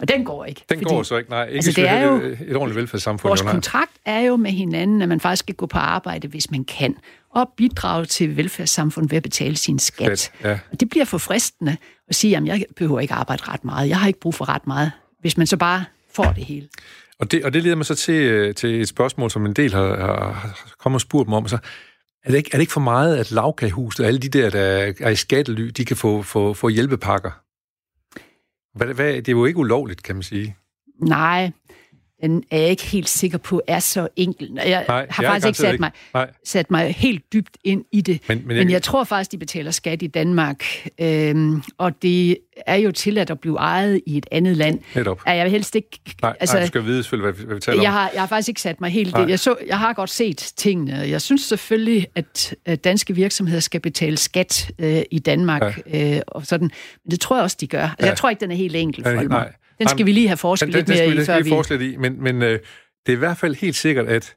Og den går ikke. Den fordi, går så ikke, nej. Ikke altså, det er jo, et, et ordentligt velfærdssamfund. Vores kontrakt er jo med hinanden, at man faktisk skal gå på arbejde, hvis man kan, og bidrage til velfærdssamfundet ved at betale sin skat. skat ja. Og det bliver for fristende at sige, at jeg behøver ikke arbejde ret meget, jeg har ikke brug for ret meget, hvis man så bare får det hele. Og det, og det leder mig så til, øh, til et spørgsmål, som en del har, har kommet og spurgt mig om. Så er det, ikke, er det ikke for meget, at lavkagehuset og alle de der, der er i skattely, de kan få, få, få hjælpepakker? Hvad, hvad, det er jo ikke ulovligt, kan man sige. Nej, den er jeg ikke helt sikker på er så enkel. Jeg Nej, har jeg faktisk ikke sat, ikke. Mig, Nej. sat mig helt dybt ind i det. Men, men, jeg, men jeg tror faktisk, de betaler skat i Danmark. Øhm, og det er jo tilladt at blive ejet i et andet land. Netop. Er jeg helst ikke... Nej, altså, nej, du skal vide selvfølgelig, hvad, hvad vi taler jeg Har, jeg har faktisk ikke sat mig helt... Det. Jeg, så, jeg har godt set tingene. Jeg synes selvfølgelig, at, danske virksomheder skal betale skat øh, i Danmark. Ja. Øh, og sådan. Men det tror jeg også, de gør. Altså, ja. Jeg tror ikke, den er helt enkel for mig. Den skal vi lige have forsket lidt mere i, før vi... forsket i, men, men øh, det er i hvert fald helt sikkert, at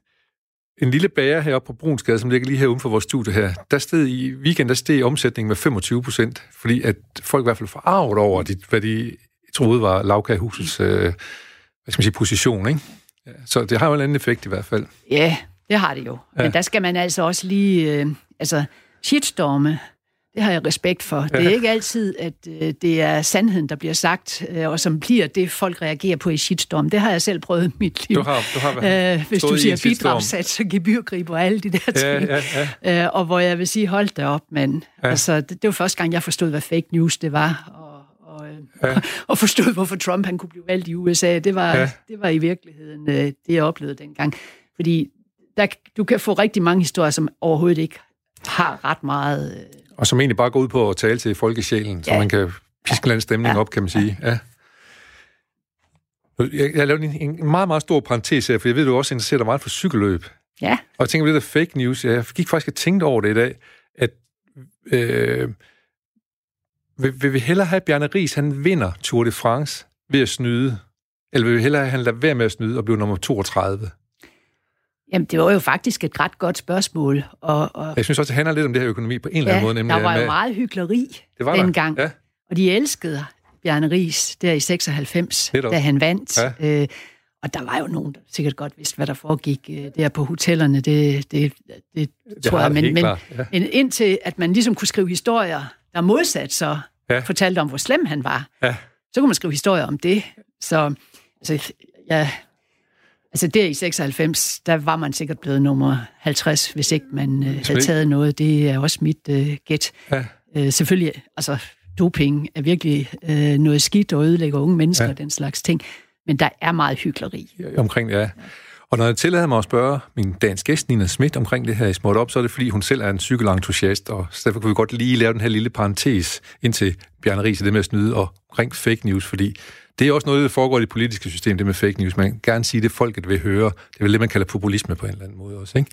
en lille bager heroppe på Brunsgade, som ligger lige her uden for vores studie her, der steg i weekend, der steg omsætningen med 25 procent, fordi at folk i hvert fald forarvet over, de, hvad de troede var lavkagehusets øh, hvad skal man sige, position, ikke? Ja, så det har jo en anden effekt i hvert fald. Ja, det har det jo. Ja. Men der skal man altså også lige... Øh, altså, shitstorme, det har jeg respekt for. Det er ikke altid, at øh, det er sandheden, der bliver sagt, øh, og som bliver det, folk reagerer på i shitstorm. Det har jeg selv prøvet i mit liv. Du har, du har øh, hvis du siger bidragssats og gebyrgrib og alle de der ting. Ja, ja, ja. Øh, og hvor jeg vil sige, hold da op, mand. Ja. Altså, det, det var første gang, jeg forstod, hvad fake news det var. Og, og, øh, ja. og forstod, hvorfor Trump han kunne blive valgt i USA. Det var, ja. det var i virkeligheden øh, det, jeg oplevede dengang. Fordi der, du kan få rigtig mange historier, som overhovedet ikke har ret meget... Øh, og som egentlig bare går ud på at tale til folkesjælen, ja. så man kan piske en stemning ja. op, kan man sige. Ja. Jeg, jeg lavede en, en meget, meget stor parentes her, for jeg ved, du også interesserer dig meget for cykelløb. Ja. Og jeg tænker på det der fake news. Jeg gik faktisk og tænkte over det i dag, at øh, vil, vil vi hellere have, at Bjarne Ries, han vinder Tour de France ved at snyde, eller vil vi hellere have, at han lader være med at snyde og blive nummer 32? Jamen, det var jo faktisk et ret godt spørgsmål. Og, og jeg synes også, det handler lidt om det her økonomi på en eller anden måde. Nemlig der var jo meget hyggeleri det var dengang. Ja. Og de elskede Bjarne Ries der i 96, da han vandt. Ja. Øh, og der var jo nogen, der sikkert godt vidste, hvad der foregik øh, der på hotellerne. Det, det, det, det tror jeg. Men, men, ja. men indtil at man ligesom kunne skrive historier, der modsat så ja. fortalte om, hvor slem han var, ja. så kunne man skrive historier om det. Så altså, ja, altså der i 96, der var man sikkert blevet nummer 50, hvis ikke man øh, havde taget noget. Det er også mit øh, gæt. Ja. Øh, selvfølgelig, altså doping er virkelig øh, noget skidt og ødelægger unge mennesker ja. og den slags ting. Men der er meget hyggeleri. Omkring det, ja. Og når jeg tillader mig at spørge min dansk gæst, Nina Schmidt, omkring det her i Småt Op, så er det, fordi hun selv er en cykelentusiast, og så derfor kan vi godt lige lave den her lille parentes ind til Bjarne Ries, det med at snyde, og omkring fake news, fordi det er også noget, der foregår i det politiske system, det med fake news. Man kan gerne sige det, folket vil høre. Det er vel det, man kalder populisme på en eller anden måde også, ikke?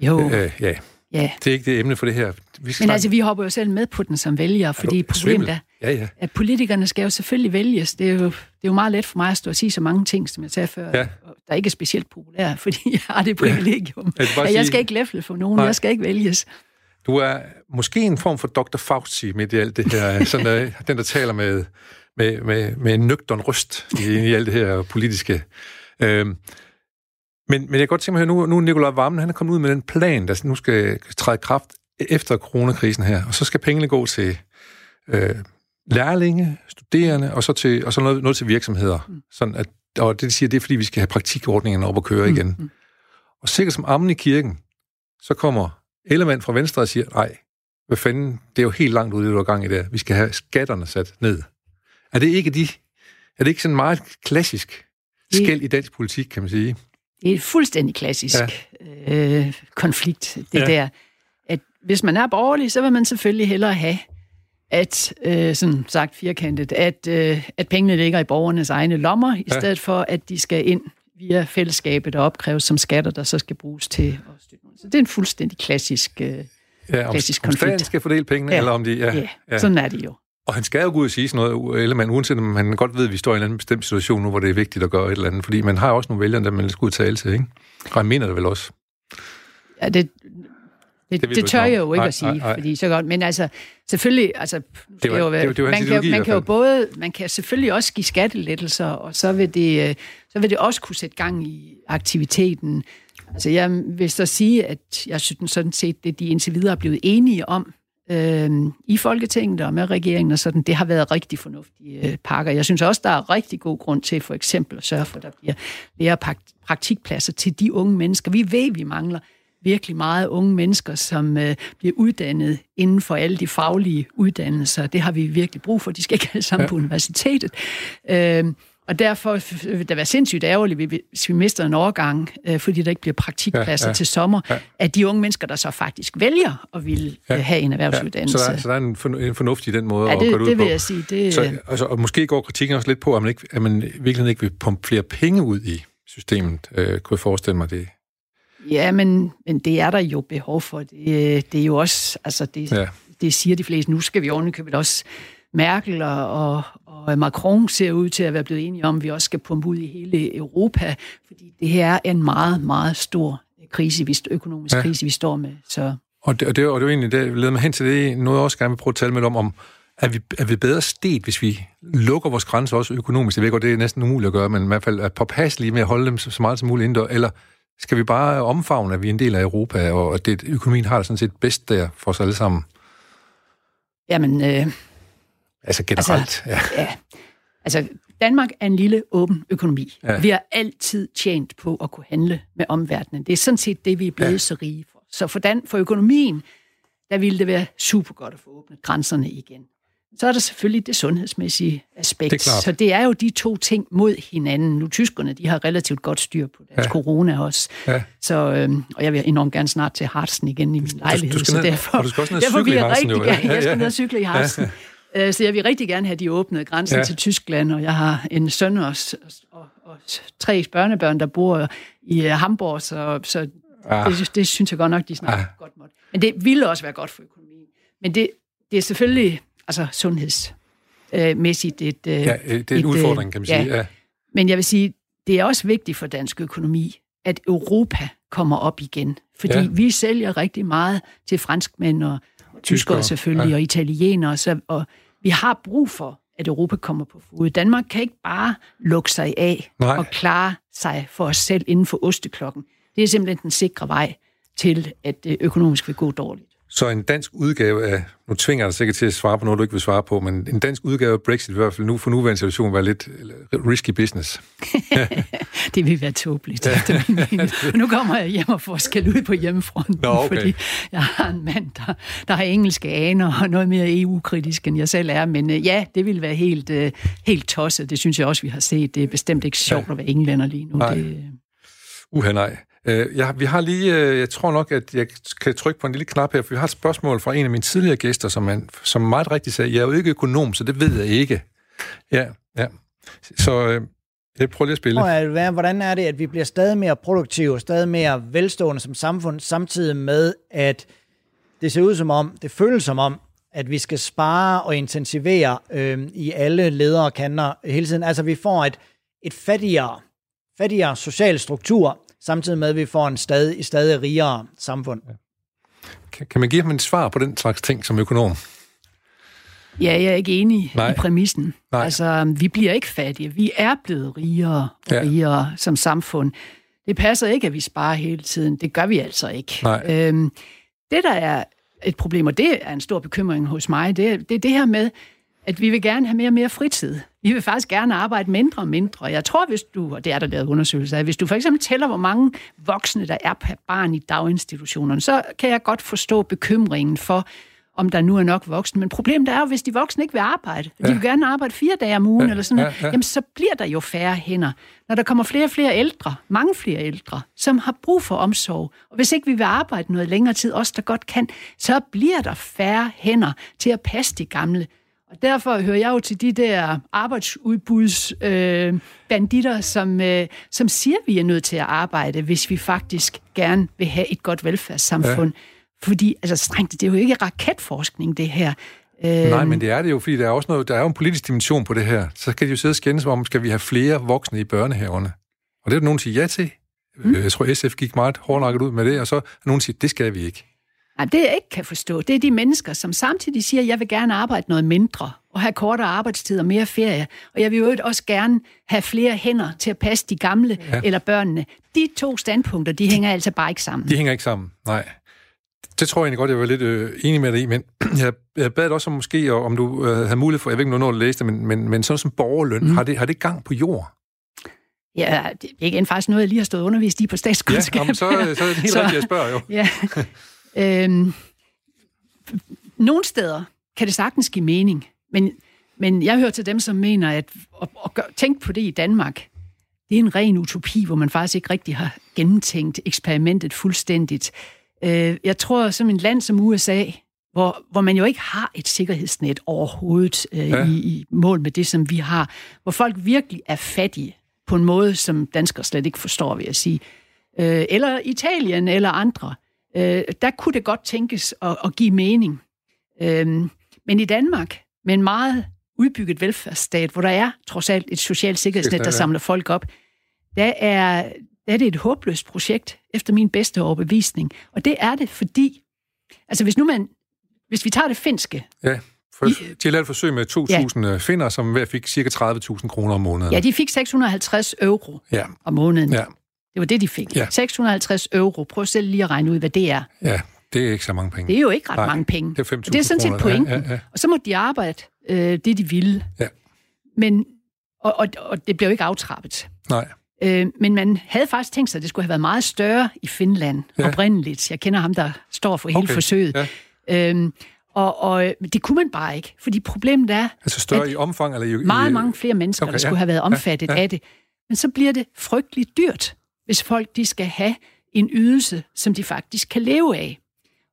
Jo. Øh, ja. Ja. Det er ikke det emne for det her. Vi Men altså, vi hopper jo selv med på den som vælger, fordi problemet er, ja, ja. at politikerne skal jo selvfølgelig vælges. Det er jo, det er jo meget let for mig at stå og sige så mange ting, som jeg sagde før, ja. der ikke er specielt populære, fordi jeg har det privilegium. Ja. Jeg, jeg skal ikke læfle for nogen, Nej. jeg skal ikke vælges. Du er måske en form for Dr. Fauci midt i alt det her, sådan, uh, den, der taler med, med, med, med en nøgtern røst i, i alt det her politiske. Uh, men, men jeg kan godt tænke mig at nu, nu er Nikolaj Vammen, han er kommet ud med den plan, der nu skal træde kraft efter coronakrisen her, og så skal pengene gå til øh, lærlinge, studerende, og så, til, og så noget, noget til virksomheder. Mm. Sådan at, og det siger, det er, fordi vi skal have praktikordningerne op og køre mm. igen. Mm. Og sikkert som ammen i kirken, så kommer Ellemann fra Venstre og siger, nej, hvad fanden, det er jo helt langt ude, det du er gang i der. Vi skal have skatterne sat ned. Er det ikke de, er det ikke sådan meget klassisk skæld i dansk politik, kan man sige? Det er et fuldstændig klassisk ja. øh, konflikt, det ja. der. At hvis man er borgerlig, så vil man selvfølgelig hellere have, at, øh, sådan sagt firkantet, at, øh, at pengene ligger i borgernes egne lommer, i ja. stedet for, at de skal ind via fællesskabet og opkræves som skatter, der så skal bruges til at støtte. Så det er en fuldstændig klassisk, øh, ja, om, klassisk konflikt. Om skal fordele pengene, ja. eller om de... Ja, ja, ja, sådan er det jo. Og han skal jo gå ud og sige sådan noget, eller man, uanset om han godt ved, at vi står i en anden bestemt situation nu, hvor det er vigtigt at gøre et eller andet, fordi man har også nogle vælgere, der man skal ud tale til, ikke? Og han mener det vel også. Ja, det, det, det, det tør jeg jo ikke nej, at sige, nej, nej. fordi så godt, men altså, selvfølgelig, altså, det var, jo, det, det var man, kan, man kan jo både, man kan selvfølgelig også give skattelettelser, og så vil det, øh, så vil det også kunne sætte gang i aktiviteten. Altså, jeg vil så sige, at jeg synes sådan set, det de indtil videre er blevet enige om, øh, i Folketinget og med regeringen og sådan, det har været rigtig fornuftige øh, pakker. Jeg synes også, der er rigtig god grund til for eksempel at sørge for, at der bliver flere praktikpladser til de unge mennesker. Vi ved, vi mangler virkelig meget unge mennesker, som øh, bliver uddannet inden for alle de faglige uddannelser. Det har vi virkelig brug for. De skal ikke alle sammen ja. på universitetet. Øh, og derfor vil det være sindssygt ærgerligt, hvis vi mister en overgang, øh, fordi der ikke bliver praktikpladser ja, ja, til sommer, ja. at de unge mennesker, der så faktisk vælger at ville ja, øh, have en erhvervsuddannelse. Ja, så, der, så der er en, en fornuft i den måde ja, det, at gøre det, det vil på. jeg sige. Det, så, altså, og måske går kritikken også lidt på, at man, ikke, at man virkelig ikke vil pumpe flere penge ud i systemet, øh, kunne jeg forestille mig det. Ja, men, men det er der jo behov for. Det, det er jo også, altså det, ja. det siger de fleste, nu skal vi ovenikøbet også Merkel og, og Macron ser ud til at være blevet enige om, at vi også skal pumpe ud i hele Europa, fordi det her er en meget, meget stor krise, vi, økonomisk ja. krise, vi står med. Så. Og, det, og, det, og det er jo egentlig det, leder mig hen til det, noget jeg også gerne vil prøve at tale med om, om er vi, er vi bedre sted, hvis vi lukker vores grænser også økonomisk? Jeg ved godt, det er næsten umuligt at gøre, men i hvert fald er påpasselige med at holde dem så, så meget som muligt indendør, eller skal vi bare omfavne, at vi er en del af Europa, og at det, økonomien har det sådan set bedst der for os alle sammen? Jamen, øh, Altså generelt, altså, ja. ja. Altså, Danmark er en lille, åben økonomi. Ja. Vi har altid tjent på at kunne handle med omverdenen. Det er sådan set det, vi er blevet ja. så rige for. Så for, dan- for økonomien, der ville det være super godt at få åbnet grænserne igen. Så er der selvfølgelig det sundhedsmæssige aspekt. Det så det er jo de to ting mod hinanden. Nu tyskerne, de har relativt godt styr på deres ja. corona også. Ja. Så, øhm, og jeg vil enormt gerne snart til Harsen igen i min lejlighed. Du, du skal ned, så derfor, du skal også ned derfor vil jeg rigtig gerne, ja, ja, jeg skal ned og cykle i Harsen. Ja. Så jeg vil rigtig gerne have de åbnede grænser ja. til Tyskland, og jeg har en søn og, og, og tre børnebørn, der bor i uh, Hamburg, så, så ah. det, det synes jeg godt nok, de snakker ah. godt måtte. Men det ville også være godt for økonomien. Men det, det er selvfølgelig altså sundhedsmæssigt et... Uh, ja, det er en et, udfordring, kan man sige. Ja. ja. Men jeg vil sige, det er også vigtigt for dansk økonomi, at Europa kommer op igen. Fordi ja. vi sælger rigtig meget til franskmænd og tyskere selvfølgelig, ja. og italienere, så, og vi har brug for, at Europa kommer på fod. Danmark kan ikke bare lukke sig af Nej. og klare sig for os selv inden for osteklokken. Det er simpelthen den sikre vej til, at det økonomisk vil gå dårligt. Så en dansk udgave af, nu tvinger jeg dig sikkert til at svare på noget, du ikke vil svare på, men en dansk udgave af Brexit i hvert fald nu for nuværende situation var lidt risky business. det vil være tåbeligt, ja. Nu kommer jeg hjem og får skæld ud på hjemmefronten, Nå, okay. fordi jeg har en mand, der, der har engelske aner og noget mere EU-kritisk, end jeg selv er. Men uh, ja, det vil være helt, uh, helt tosset. Det synes jeg også, vi har set. Det er bestemt ikke sjovt ja. at være englænder lige nu. Nej. Det, Uha, nej. Øh, jeg, vi har lige, øh, jeg tror nok, at jeg kan trykke på en lille knap her, for vi har et spørgsmål fra en af mine tidligere gæster, som, man, som meget rigtigt sagde, jeg er jo ikke økonom, så det ved jeg ikke. Ja, ja. Så øh, jeg prøver lige at spille. Hvordan er det, at vi bliver stadig mere produktive, stadig mere velstående som samfund, samtidig med, at det ser ud som om, det føles som om, at vi skal spare og intensivere øh, i alle ledere og kanter hele tiden. Altså vi får et, et fattigere, fattigere social struktur, samtidig med, at vi får en stadig, stadig rigere samfund. Kan, kan man give ham en svar på den slags ting som økonom? Ja, jeg er ikke enig Nej. i præmissen. Nej. Altså, vi bliver ikke fattige. Vi er blevet rigere og ja. rigere som samfund. Det passer ikke, at vi sparer hele tiden. Det gør vi altså ikke. Nej. Øhm, det, der er et problem, og det er en stor bekymring hos mig, det, det er det her med, at vi vil gerne have mere og mere fritid. Vi vil faktisk gerne arbejde mindre og mindre. Jeg tror, hvis du, og det er der lavet undersøgelser af, hvis du for eksempel tæller, hvor mange voksne, der er per barn i daginstitutionerne, så kan jeg godt forstå bekymringen for, om der nu er nok voksne. Men problemet er jo, hvis de voksne ikke vil arbejde, ja. de vil gerne arbejde fire dage om ugen, ja, eller sådan noget, ja, ja. jamen så bliver der jo færre hænder. Når der kommer flere og flere ældre, mange flere ældre, som har brug for omsorg, og hvis ikke vi vil arbejde noget længere tid, os der godt kan, så bliver der færre hænder til at passe de gamle. Derfor hører jeg jo til de der arbejdsudbudsbanditter, øh, som, øh, som siger, at vi er nødt til at arbejde, hvis vi faktisk gerne vil have et godt velfærdssamfund. Ja. Fordi, altså strengt, det er jo ikke raketforskning, det her. Nej, men det er det jo, fordi der er også noget, der er jo en politisk dimension på det her. Så kan de jo sidde og skændes om, skal vi have flere voksne i børnehaverne? Og det er der nogen, der siger ja til. Mm. Jeg tror, SF gik meget hårdnakket ud med det, og så er nogen, der siger, det skal vi ikke. Nej, det jeg ikke kan forstå, det er de mennesker, som samtidig siger, at jeg vil gerne arbejde noget mindre, og have kortere arbejdstid og mere ferie, og jeg vil jo også gerne have flere hænder til at passe de gamle ja. eller børnene. De to standpunkter, de hænger altså bare ikke sammen. De hænger ikke sammen, nej. Det tror jeg egentlig godt, jeg var lidt øh, enig med dig i, men jeg, jeg bad også om måske, om du øh, havde mulighed for, jeg ved ikke, om du læse det, men, men, men sådan som borgerløn, mm. har, det, har det gang på jord? Ja, det er igen faktisk noget, jeg lige har stået undervist i på statskundskab. Ja, jamen, så, så er det helt så, rigtigt, jeg spørger jo. ja. Øhm, nogle steder kan det sagtens give mening, men, men jeg hører til dem, som mener, at at, at tænke på det i Danmark, det er en ren utopi, hvor man faktisk ikke rigtig har gennemtænkt eksperimentet fuldstændigt. Øh, jeg tror, som en land som USA, hvor, hvor man jo ikke har et sikkerhedsnet overhovedet øh, ja. i, i mål med det, som vi har, hvor folk virkelig er fattige på en måde, som danskere slet ikke forstår, vil jeg sige. Øh, eller Italien eller andre. Øh, der kunne det godt tænkes at, at give mening. Øh, men i Danmark, med en meget udbygget velfærdsstat, hvor der er trods alt et socialt sikkerhedsnet, der samler folk op, der er, der er det et håbløst projekt, efter min bedste overbevisning. Og det er det, fordi... Altså, hvis nu man... Hvis vi tager det finske... Ja, for, de lavet et forsøg med 2.000 ja. finder, som hver fik cirka 30.000 kroner om måneden. Ja, de fik 650 euro ja. om måneden. Ja. Det var det, de fik. Ja. 650 euro. Prøv selv lige at regne ud, hvad det er. Ja, det er ikke så mange penge. Det er jo ikke ret Nej, mange penge. Det er 5.000 Det er sådan set pointen. Ja, ja, ja. Og så må de arbejde øh, det, de ville. Ja. Men, og, og, og det blev ikke aftrappet. Nej. Øh, men man havde faktisk tænkt sig, at det skulle have været meget større i Finland ja. oprindeligt. Jeg kender ham, der står for hele okay. forsøget. Ja. Øhm, og, og det kunne man bare ikke, fordi problemet er... Altså større i omfang? Eller i, meget, mange flere mennesker, okay, der skulle ja. have været omfattet ja, ja. af det. Men så bliver det frygteligt dyrt, hvis folk de skal have en ydelse, som de faktisk kan leve af.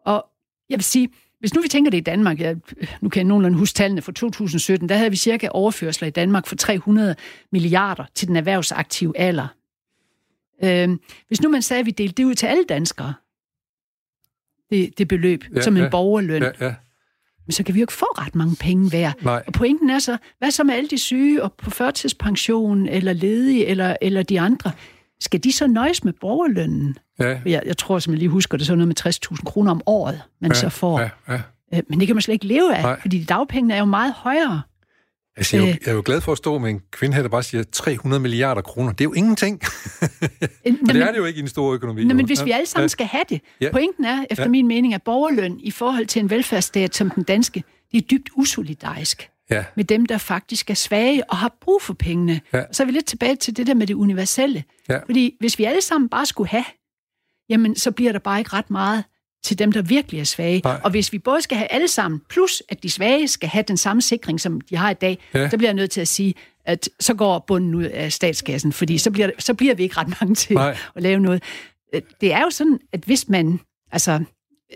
Og jeg vil sige, hvis nu vi tænker det i Danmark, ja, nu kan jeg nogenlunde huske tallene for 2017, der havde vi cirka overførsler i Danmark for 300 milliarder til den erhvervsaktive alder. Øh, hvis nu man sagde, at vi delte det ud til alle danskere, det, det beløb, ja, som en ja, borgerløn, ja, ja. men så kan vi jo ikke få ret mange penge værd. Nej. Og pointen er så, hvad så med alle de syge og på førtidspension, eller ledige, eller, eller de andre? Skal de så nøjes med borgerlønnen? Ja. Jeg, jeg tror, som jeg lige husker, det er sådan noget med 60.000 kroner om året, man ja, så får. Ja, ja. Øh, men det kan man slet ikke leve af, Nej. fordi dagpengene er jo meget højere. Altså, jeg, er jo, øh. jeg er jo glad for at stå med en kvinde her, der bare siger 300 milliarder kroner. Det er jo ingenting. Øh, og det er det jo ikke i en stor økonomi. Nej, men hvis vi alle sammen skal have det. Ja. Pointen er, efter ja. min mening, at borgerløn i forhold til en velfærdsstat som den danske, det er dybt usolidarisk ja. med dem, der faktisk er svage og har brug for pengene. Ja. Så er vi lidt tilbage til det der med det universelle. Ja. Fordi hvis vi alle sammen bare skulle have, jamen så bliver der bare ikke ret meget til dem, der virkelig er svage. Nej. Og hvis vi både skal have alle sammen, plus at de svage skal have den samme sikring, som de har i dag, ja. så bliver jeg nødt til at sige, at så går bunden ud af statskassen, fordi så bliver, så bliver vi ikke ret mange til Nej. at lave noget. Øh, det er jo sådan, at hvis man, altså,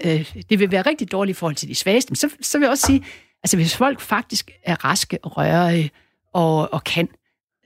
øh, det vil være rigtig dårligt i forhold til de svageste, men så, så vil jeg også sige, altså hvis folk faktisk er raske og rørige og, og kan,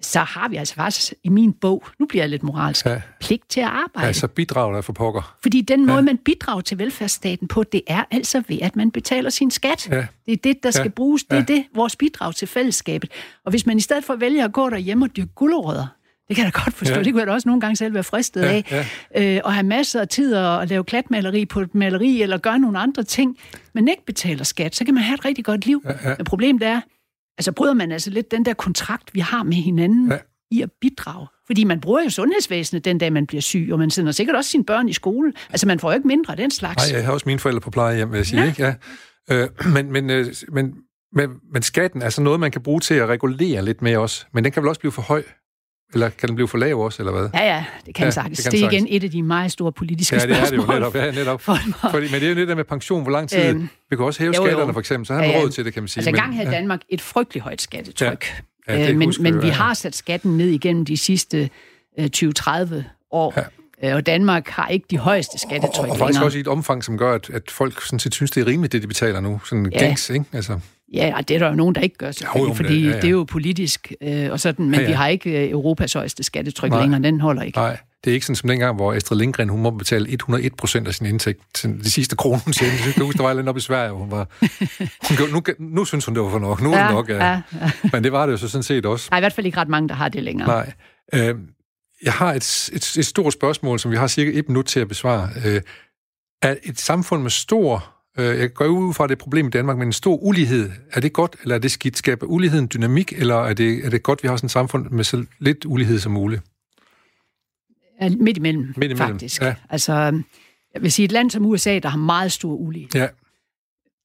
så har vi altså faktisk i min bog, nu bliver jeg lidt moralsk, ja. pligt til at arbejde. Ja, så bidrager der for pokker. Fordi den måde, ja. man bidrager til velfærdsstaten på, det er altså ved, at man betaler sin skat. Ja. Det er det, der skal ja. bruges. Det er det, vores bidrag til fællesskabet. Og hvis man i stedet for vælger at gå derhjemme og dyrke gulerødder, det kan jeg da godt forstå. Ja. Det kunne jeg da også nogle gange selv være fristet ja, af. Ja. Øh, og have masser af tid at lave klatmaleri på et maleri, eller gøre nogle andre ting, men ikke betaler skat, så kan man have et rigtig godt liv. Ja, ja. Men problemet er, altså bryder man altså lidt den der kontrakt, vi har med hinanden, ja. i at bidrage. Fordi man bruger jo sundhedsvæsenet den dag, man bliver syg, og man sender sikkert også sine børn i skole. Altså man får jo ikke mindre af den slags. Nej, jeg har også mine forældre på plejehjem, vil jeg sige. Ja. Ikke? Ja. Øh, men, men, øh, men, men, men skatten er så noget, man kan bruge til at regulere lidt med os. Men den kan vel også blive for høj? Eller kan den blive for lav også, eller hvad? Ja, ja, det kan ja, sagtens. Det, kan det er igen et af de meget store politiske spørgsmål. Ja, det er det jo netop. Ja, netop. Fordi, men det er jo lidt der med pension. Hvor lang tid... Øhm, vi kan også hæve jo, skatterne, for eksempel, så har man ja, råd til det, kan man sige. Altså, engang havde ja. Danmark et frygteligt højt skattetryk. Ja. Ja, øh, men men vi har sat skatten ned igennem de sidste øh, 20-30 år. Ja. Øh, og Danmark har ikke de højeste skattetryk Og, og faktisk også i et omfang, som gør, at, at folk sådan set synes, det er rimeligt, det de betaler nu. Sådan ja. gængs, ikke? Altså. Ja, det er der jo nogen, der ikke gør, selvfølgelig, jo, jo, fordi det, ja, ja. det er jo politisk øh, og sådan, men ja, ja. vi har ikke øh, Europas højeste skattetryk Nej. længere, den holder ikke. Nej, det er ikke sådan som dengang, hvor Astrid Lindgren, hun må betale 101 procent af sin indtægt til de sidste kroner, hun tjente. Jeg huske, der var lidt op i Sverige, hun var... Hun, nu, nu synes hun, det var for nok. Nu er ja, det nok, ja. ja. Men det var det jo så sådan set også. Nej, i hvert fald ikke ret mange, der har det længere. Nej. Øh, jeg har et, et, et stort spørgsmål, som vi har cirka et minut til at besvare. Øh, er et samfund med stor jeg går ud fra, at det er et problem i Danmark, men en stor ulighed, er det godt, eller er det skidt? Skaber uligheden dynamik, eller er det, er det godt, at vi har sådan et samfund med så lidt ulighed som muligt? Ja, midt imellem, midt imellem. faktisk. Ja. Altså, jeg vil sige, et land som USA, der har meget stor ulighed, ja.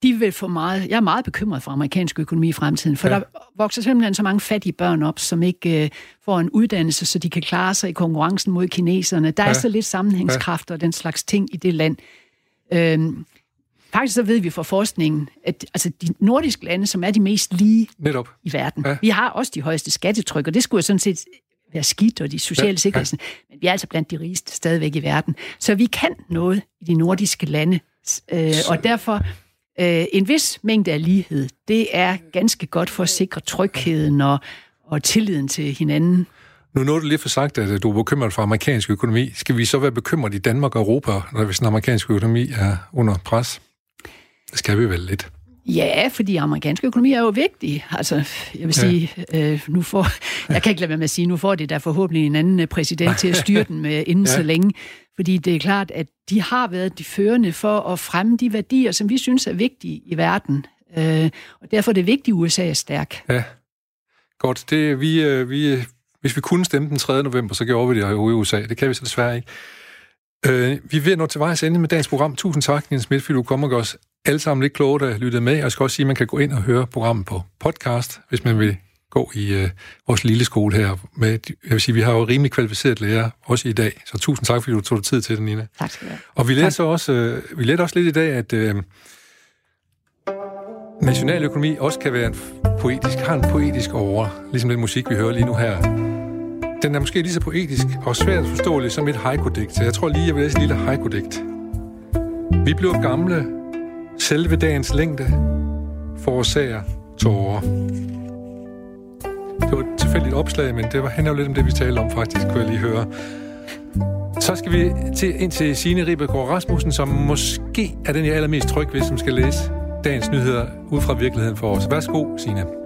de vil få meget... Jeg er meget bekymret for amerikansk økonomi i fremtiden, for ja. der vokser simpelthen så mange fattige børn op, som ikke uh, får en uddannelse, så de kan klare sig i konkurrencen mod kineserne. Der ja. er så lidt sammenhængskraft og den slags ting i det land. Uh, Faktisk så ved vi fra forskningen, at altså, de nordiske lande, som er de mest lige Netop. i verden, ja. vi har også de højeste skattetryk, og det skulle jo sådan set være skidt, og de sociale ja. sikkerheds, ja. men vi er altså blandt de rigeste stadigvæk i verden. Så vi kan noget i de nordiske lande, øh, og derfor øh, en vis mængde af lighed, det er ganske godt for at sikre trygheden og, og tilliden til hinanden. Nu nåede du lige for sagt, at du er bekymret for amerikansk økonomi. Skal vi så være bekymret i Danmark og Europa, når hvis den amerikanske økonomi er under pres? Det skal vi vel lidt. Ja, fordi amerikansk økonomi er jo vigtig. Altså, jeg vil sige, ja. øh, nu får, jeg kan ikke lade være med at sige, nu får det der forhåbentlig en anden øh, præsident til at styre den med inden ja. så længe. Fordi det er klart, at de har været de førende for at fremme de værdier, som vi synes er vigtige i verden. Øh, og derfor er det vigtigt, at USA er stærk. Ja, godt. Det, vi, øh, vi, hvis vi kunne stemme den 3. november, så gjorde vi det jo i USA. Det kan vi så desværre ikke. Øh, vi er ved at nå til vejs ende med dagens program. Tusind tak, Niels Smidt, fordi du kommer og gør os alle sammen lidt kloge, der lyttede med. Jeg skal også sige, at man kan gå ind og høre programmet på podcast, hvis man vil gå i øh, vores lille skole her. Med, jeg vil sige, vi har jo rimelig kvalificeret lærer også i dag, så tusind tak, fordi du tog dig tid til det, Nina. Tak skal du have. Og vi læser også, øh, vi lærer også lidt i dag, at øh, nationaløkonomi også kan være en poetisk, har en poetisk over, ligesom den musik, vi hører lige nu her. Den er måske lige så poetisk og svært forståelig som et haiku-digt, så jeg tror lige, jeg vil læse et lille haiku-digt. Vi blev gamle, selve dagens længde forårsager tårer. Det var et tilfældigt opslag, men det var handler jo lidt om det, vi talte om faktisk, kunne jeg lige høre. Så skal vi til, ind til Signe Ribegaard Rasmussen, som måske er den, jeg er allermest tryg ved, som skal læse dagens nyheder ud fra virkeligheden for os. Værsgo, Signe.